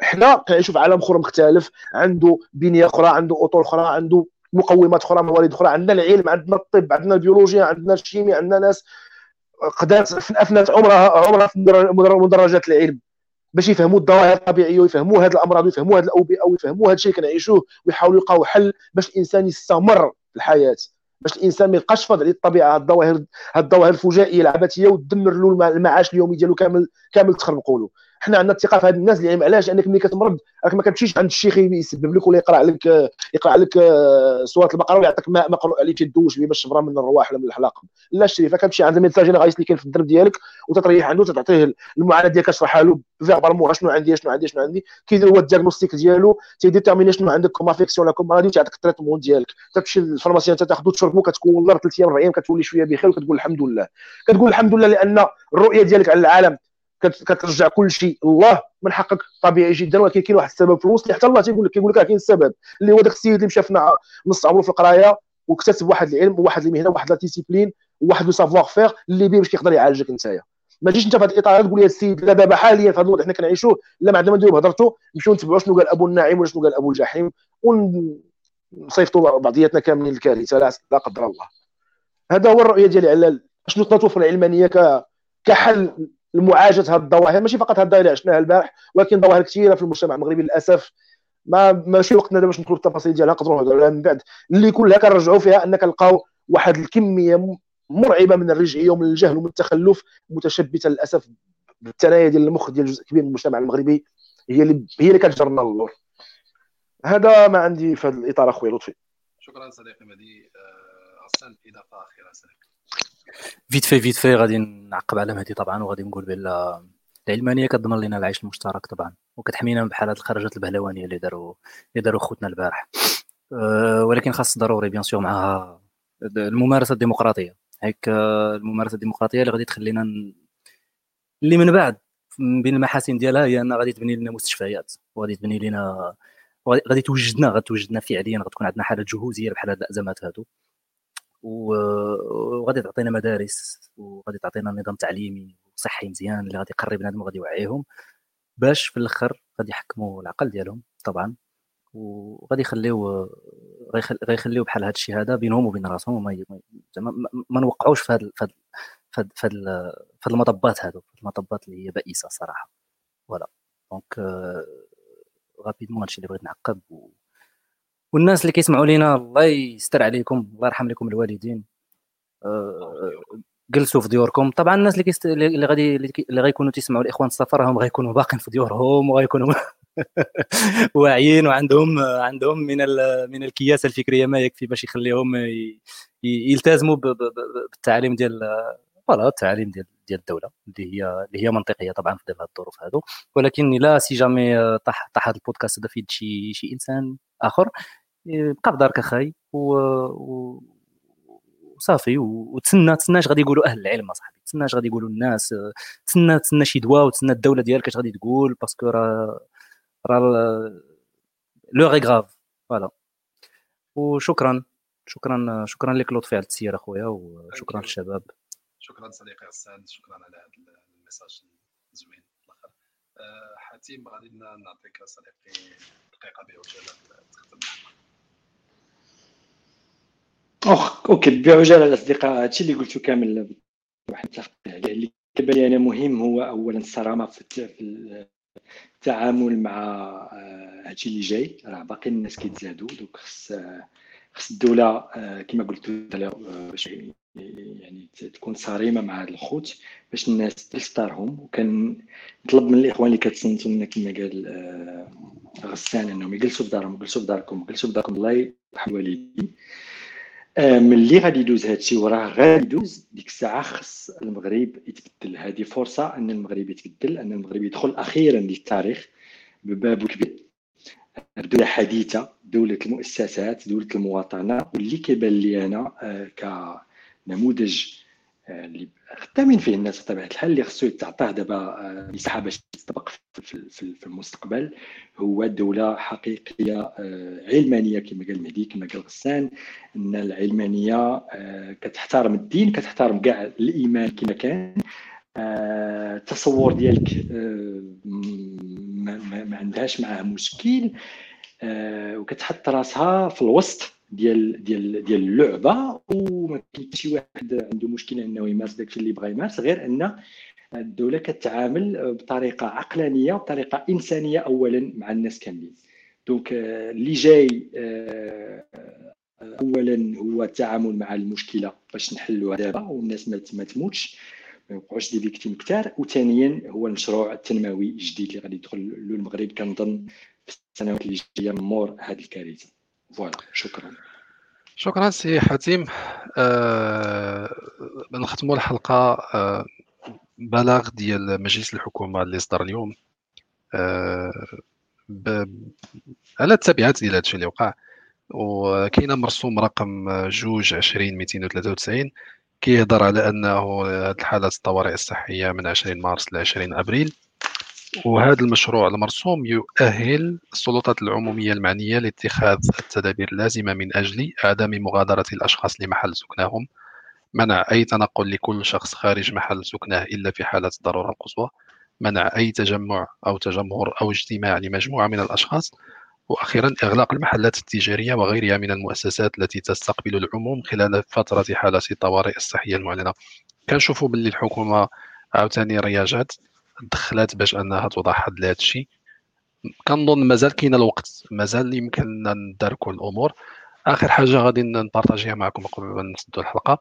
حنا كنعيشوا في عالم اخر مختلف عنده بنية أخرى عنده اطر أخرى عنده مقومات أخرى موارد أخرى عندنا العلم عندنا الطب عندنا البيولوجيا عندنا الشيمياء عندنا ناس قدرت افنت عمرها عمرها في مدرجات العلم باش يفهموا الظواهر الطبيعية ويفهموا هذه الأمراض ويفهموا هذه الأوبئة ويفهموا هذا الشيء اللي كنعيشوه ويحاولوا يلقاو حل باش الإنسان يستمر في الحياة باش الإنسان ما يبقاش فاض الطبيعة هاد الظواهر هاد الظواهر الفجائية العبثية وتدمر له المعاش اليومي ديالو كامل كامل تخربقوا له حنا عندنا الثقة في هاد الناس اللي علاش؟ انك ملي كتمرض راك ما كتمشيش عند الشيخ يسبب لك ولا يقرأ لك يقرأ لك آه، سورة البقرة ويعطيك ماء مقروء عليه تدوش به باش تبرى من الرواح ولا من الحلاقم لا الشريف كتمشي عند ال médecin généraliste اللي كاين في الدرب ديالك وتتريح عنده تعطيه المعاناة ديالك تشرحها له verbalement شنو عندي شنو عندي شنو عندي. كيدير هو ال diagnostic ديالو تي déterminer شنو عندك comme affection ولا comme مرضي تيعطيك ال traitement ديالك. تمشي لل pharmacien تاخذو تشربو كتكون ثلاث أيام أربع أيام كتولي شوية بخير وكتقول الحمد لله. كتقول الحمد لله لأن الرؤية ديالك على العالم كترجع كل شيء. الله من حقك طبيعي جدا ولكن كاين واحد السبب في الوسط اللي حتى الله تيقول لك كيقول لك كاين السبب اللي هو داك السيد اللي مشى في نص عمره في القراية واكتسب واحد العلم وواحد المهنة وواحد la discipline وواحد لو سافوار فيغ اللي بيه باش كيقدر يعالجك نتايا. ما تجيش أنت في هذا الإطار تقول يا السيد لا دابا حاليا في هذا الوضع حنا كنعيشوه لا ما عندنا ما نديرو بهضرته نمشيو نتبعوا شنو قال أبو النعيم ولا شنو قال أبو الجحيم ونصيفطوا بعضياتنا كاملين الكارثه لا قدر الله. هذا هو الرؤية ديالي على شنو توفر العلمانية كحل لمعالجه هذه الظواهر ماشي فقط هذه اللي عشناها البارح ولكن ظواهر كثيرة في المجتمع المغربي للأسف. ما ماشي وقتنا دابا باش ندخلوا في التفاصيل ديالها نقدروا نهضروا عليها من بعد. اللي كلها كنرجعوا فيها ان كنلقاو واحد الكمية مرعبة من الرجعيه ومن الجهل ومن التخلف متشبتة للأسف بالثنايا ديال المخ ديال جزء كبير من المجتمع المغربي هي اللي هي اللي كتجرنا للور هذا ما عندي في هذا الإطار اخويا لطفي. شكرا صديقي مهدي. آه، إضافة أخيرة صديقي vite fait vite fait. غادي نعقب على مهدي طبعا وغادي نقول بأن العلمانية كتضمن لنا العيش المشترك طبعا وكتحمينا من بحال الخرجات البهلوانية اللي داروا اللي داروا خوتنا البارح. أه ولكن خاص ضروري بيان سور معها الممارسة الديمقراطية. هيك الممارسة الديمقراطية اللي غادي تخلينا اللي من بعد بين المحاسن ديالها هي أنها غادي تبني لنا مستشفيات وغادي تبني لنا غادي توجدنا غادي توجدنا فعليا غتكون عندنا حاله جهوزية بحال هاد الأزمات هادو. وغادي تعطينا مدارس وغادي تعطينا نظام تعليمي وصحي مزيان اللي غادي يقرب بنادم وغادي يوعيهم باش في الآخر غادي يحكموا العقل ديالهم طبعا. وغادي يخليو غيخليو بحال هذا الشيء هذا بينهم وبين راسهم وما زعما ما نوقعوش في هذا في هذا المطبات هذو المطبات اللي هي بائسة صراحة. Voilà. Donc rapidement هادشي اللي بغيت نعقب و... والناس اللي كيسمعوا لينا الله يستر عليكم الله يرحم لكم الوالدين. أه جلسوا في ديوركم. طبعا الناس اللي كيست... اللي غادي اللي غيكونوا تيسمعوا الإخوان السفر هم غيكونوا باقين في ديورهم وغيكونوا واعيين وعندهم عندهم من ال... من الكياسة الفكرية ما يكفي باش يخليهم ي... يلتزموا ب... ب... بالتعاليم ديال voilà التعاليم ديال ديال الدولة اللي هي اللي هي منطقية طبعا في هذه الظروف هذو. ولكن لا si jamais طاح طاح هذا البودكاست هذا في شي شي إنسان آخر. بقى في دارك اخاي و... و... وصافي وتسنى تسنى اش غادي يقولوا أهل العلم أصاحبي تسنى اش غادي يقولوا الناس تسنى تسنى شي دواء وتسنى الدولة ديالك اش غادي تقول parce que راه راه l'heure est grave voilà. وشكرا شكرا شكرا لك لطفي على التسيير أخويا وشكرا للشباب. شكرا صديقي حسان شكرا على هذا ال message الزوين الآخر. أه حتيم غادي نعطيك صديقي دقيقة بعجاله تختم. أوه. أوكي بعجالة الأصدقاء هادشي اللي قلتو كامل واحد نتفق عليه اللي كيبان لي أنا مهم هو اولا الصرامة في التعامل مع آه، هادشي اللي جاي راه باقي الناس كيتزادوا دوك خص خص الدولة آه، كما قلت باش يعني تكون صارمه مع هاد الخوت باش الناس تلستارهم وكان نطلب من الإخوان اللي كتصنتوا لنا كما قال آه، غسان أنهم يجلسوا في دارهم يجلسوا في داركم يجلسوا في داركم الله يرحم الوالدين آه، ملي غادي يدوز هادشي وراه غادي يدوز ديك الساعة خص المغرب يتبدل. هذه فرصه أن المغرب يتبدل أن المغرب يدخل أخيرا للتاريخ بباب كبير. دولة حديثة دولة المؤسسات دولة المواطنة. واللي كيبان لي أنا آه، كنموذج آه، خدامين فيه الناس بطبيعه الحال اللي خصو يتعطاه دابا آه، مساحه باش تطبق في المستقبل هو دولة حقيقية علمانية كما قال مهدي كما قال غسان إن العلمانية كتحترم الدين كتحترم كاع الإيمان كما كان. التصور ديالك ما, عندهاش معاه مشكل. آه وكتحط راسها في الوسط. ديال ديال ديال اللعبة وما كاين شي واحد عنده مشكل إنه يمارس داكشي اللي بغى يمارس غير أن الدولة كتعامل بطريقة عقلانية وبطريقه إنسانية اولا مع الناس كاملين. donc آه، اللي جاي آه، اولا هو التعامل مع المشكلة باش نحلوها دابا والناس ما تموتش ما يوقعوش des victimes كثار وثانيا هو المشروع التنموي الجديد اللي غادي يدخل له المغرب كنظن في السنوات اللي جاية من مور هذه الكارثة. Voilà شكرا. شكرا سي حاتم آه نختموا الحلقة آه بلاغ ديال مجلس الحكومة اللي صدر اليوم. آه. على التبعات ديال هادشي اللي وقع وكاينه مرسوم رقم جوج عشرين ميتين وثلاثة كيهضر على أنه هذه الحالات الطوارئ الصحية من 20 مارس ل 20 أبريل. وهذا المشروع المرسوم يؤهل السلطات العمومية المعنية لاتخاذ التدابير اللازمة من أجل عدم مغادرة الأشخاص لمحل سكنهم منع أي تنقل لكل شخص خارج محل سكنه إلا في حالة الضرورة القصوى منع أي تجمع أو تجمهر أو اجتماع لمجموعة من الأشخاص وأخيرا إغلاق المحلات التجارية وغيرها من المؤسسات التي تستقبل العموم خلال فترة حالة الطوارئ الصحية المعلنة. كنشوفوا باللي الحكومة عاوتاني رياجات. دخلات باش أنها توضح لهذا الشيء كنظن مازال كاين الوقت مازال يمكننا نداركوا الأمور. آخر حاجة غادي ن partager ها معكم قبل ما نسدوا الحلقة.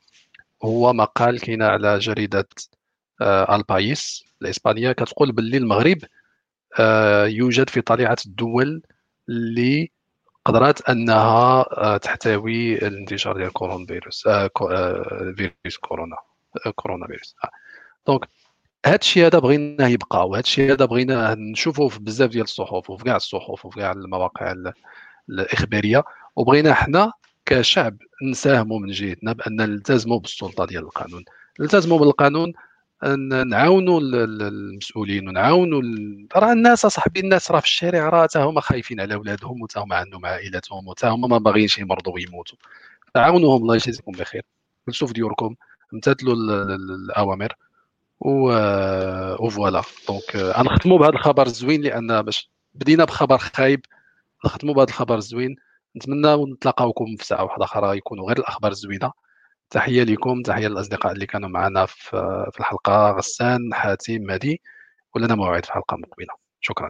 هو مقال كاين على جريدة آه البايس الإسبانية كتقول باللي المغرب آه يوجد في طليعة الدول اللي قدرات أنها آه، تحتوي الانتشار ديال كورونا فيروس آه، آه، فيروس كورونا كورونا فيروس. donc هذا الشيء هذا بغينا يبقى وهذا الشيء هذا بغينا نشوفوه في بزاف ديال الصحف وفي كاع الصحف وفي كاع المواقع الإخبارية. وبغينا حنا كشعب نساهموا من جهتنا بأن نلتزموا بالسلطة ديال القانون. نلتزموا بالقانون نعاونوا المسؤولين ونعاونوا راه الناس اصاحبي الناس راه في الشارع راه حتى هما خايفين على اولادهم وتا هما عندهم عائلاتهم وتا هما ما باغيينش يمرضوا ويموتوا. عاونوهم الله يجزيكم بخير. في ديوركم. امتثلوا الأوامر. و voilà donc غنختموا بهذا الخبر الزوين لأن باش بدينا بخبر خايب نختموا بهذا الخبر الزوين. نتمنى نتلاقاوكم في ساعة واحدة أخرى يكونوا غير الأخبار الزوينة. تحية لكم تحية للأصدقاء اللي كانوا معنا في الحلقة غسان حاتم مهدي. ولنا موعد في حلقة مقبلة. شكرا.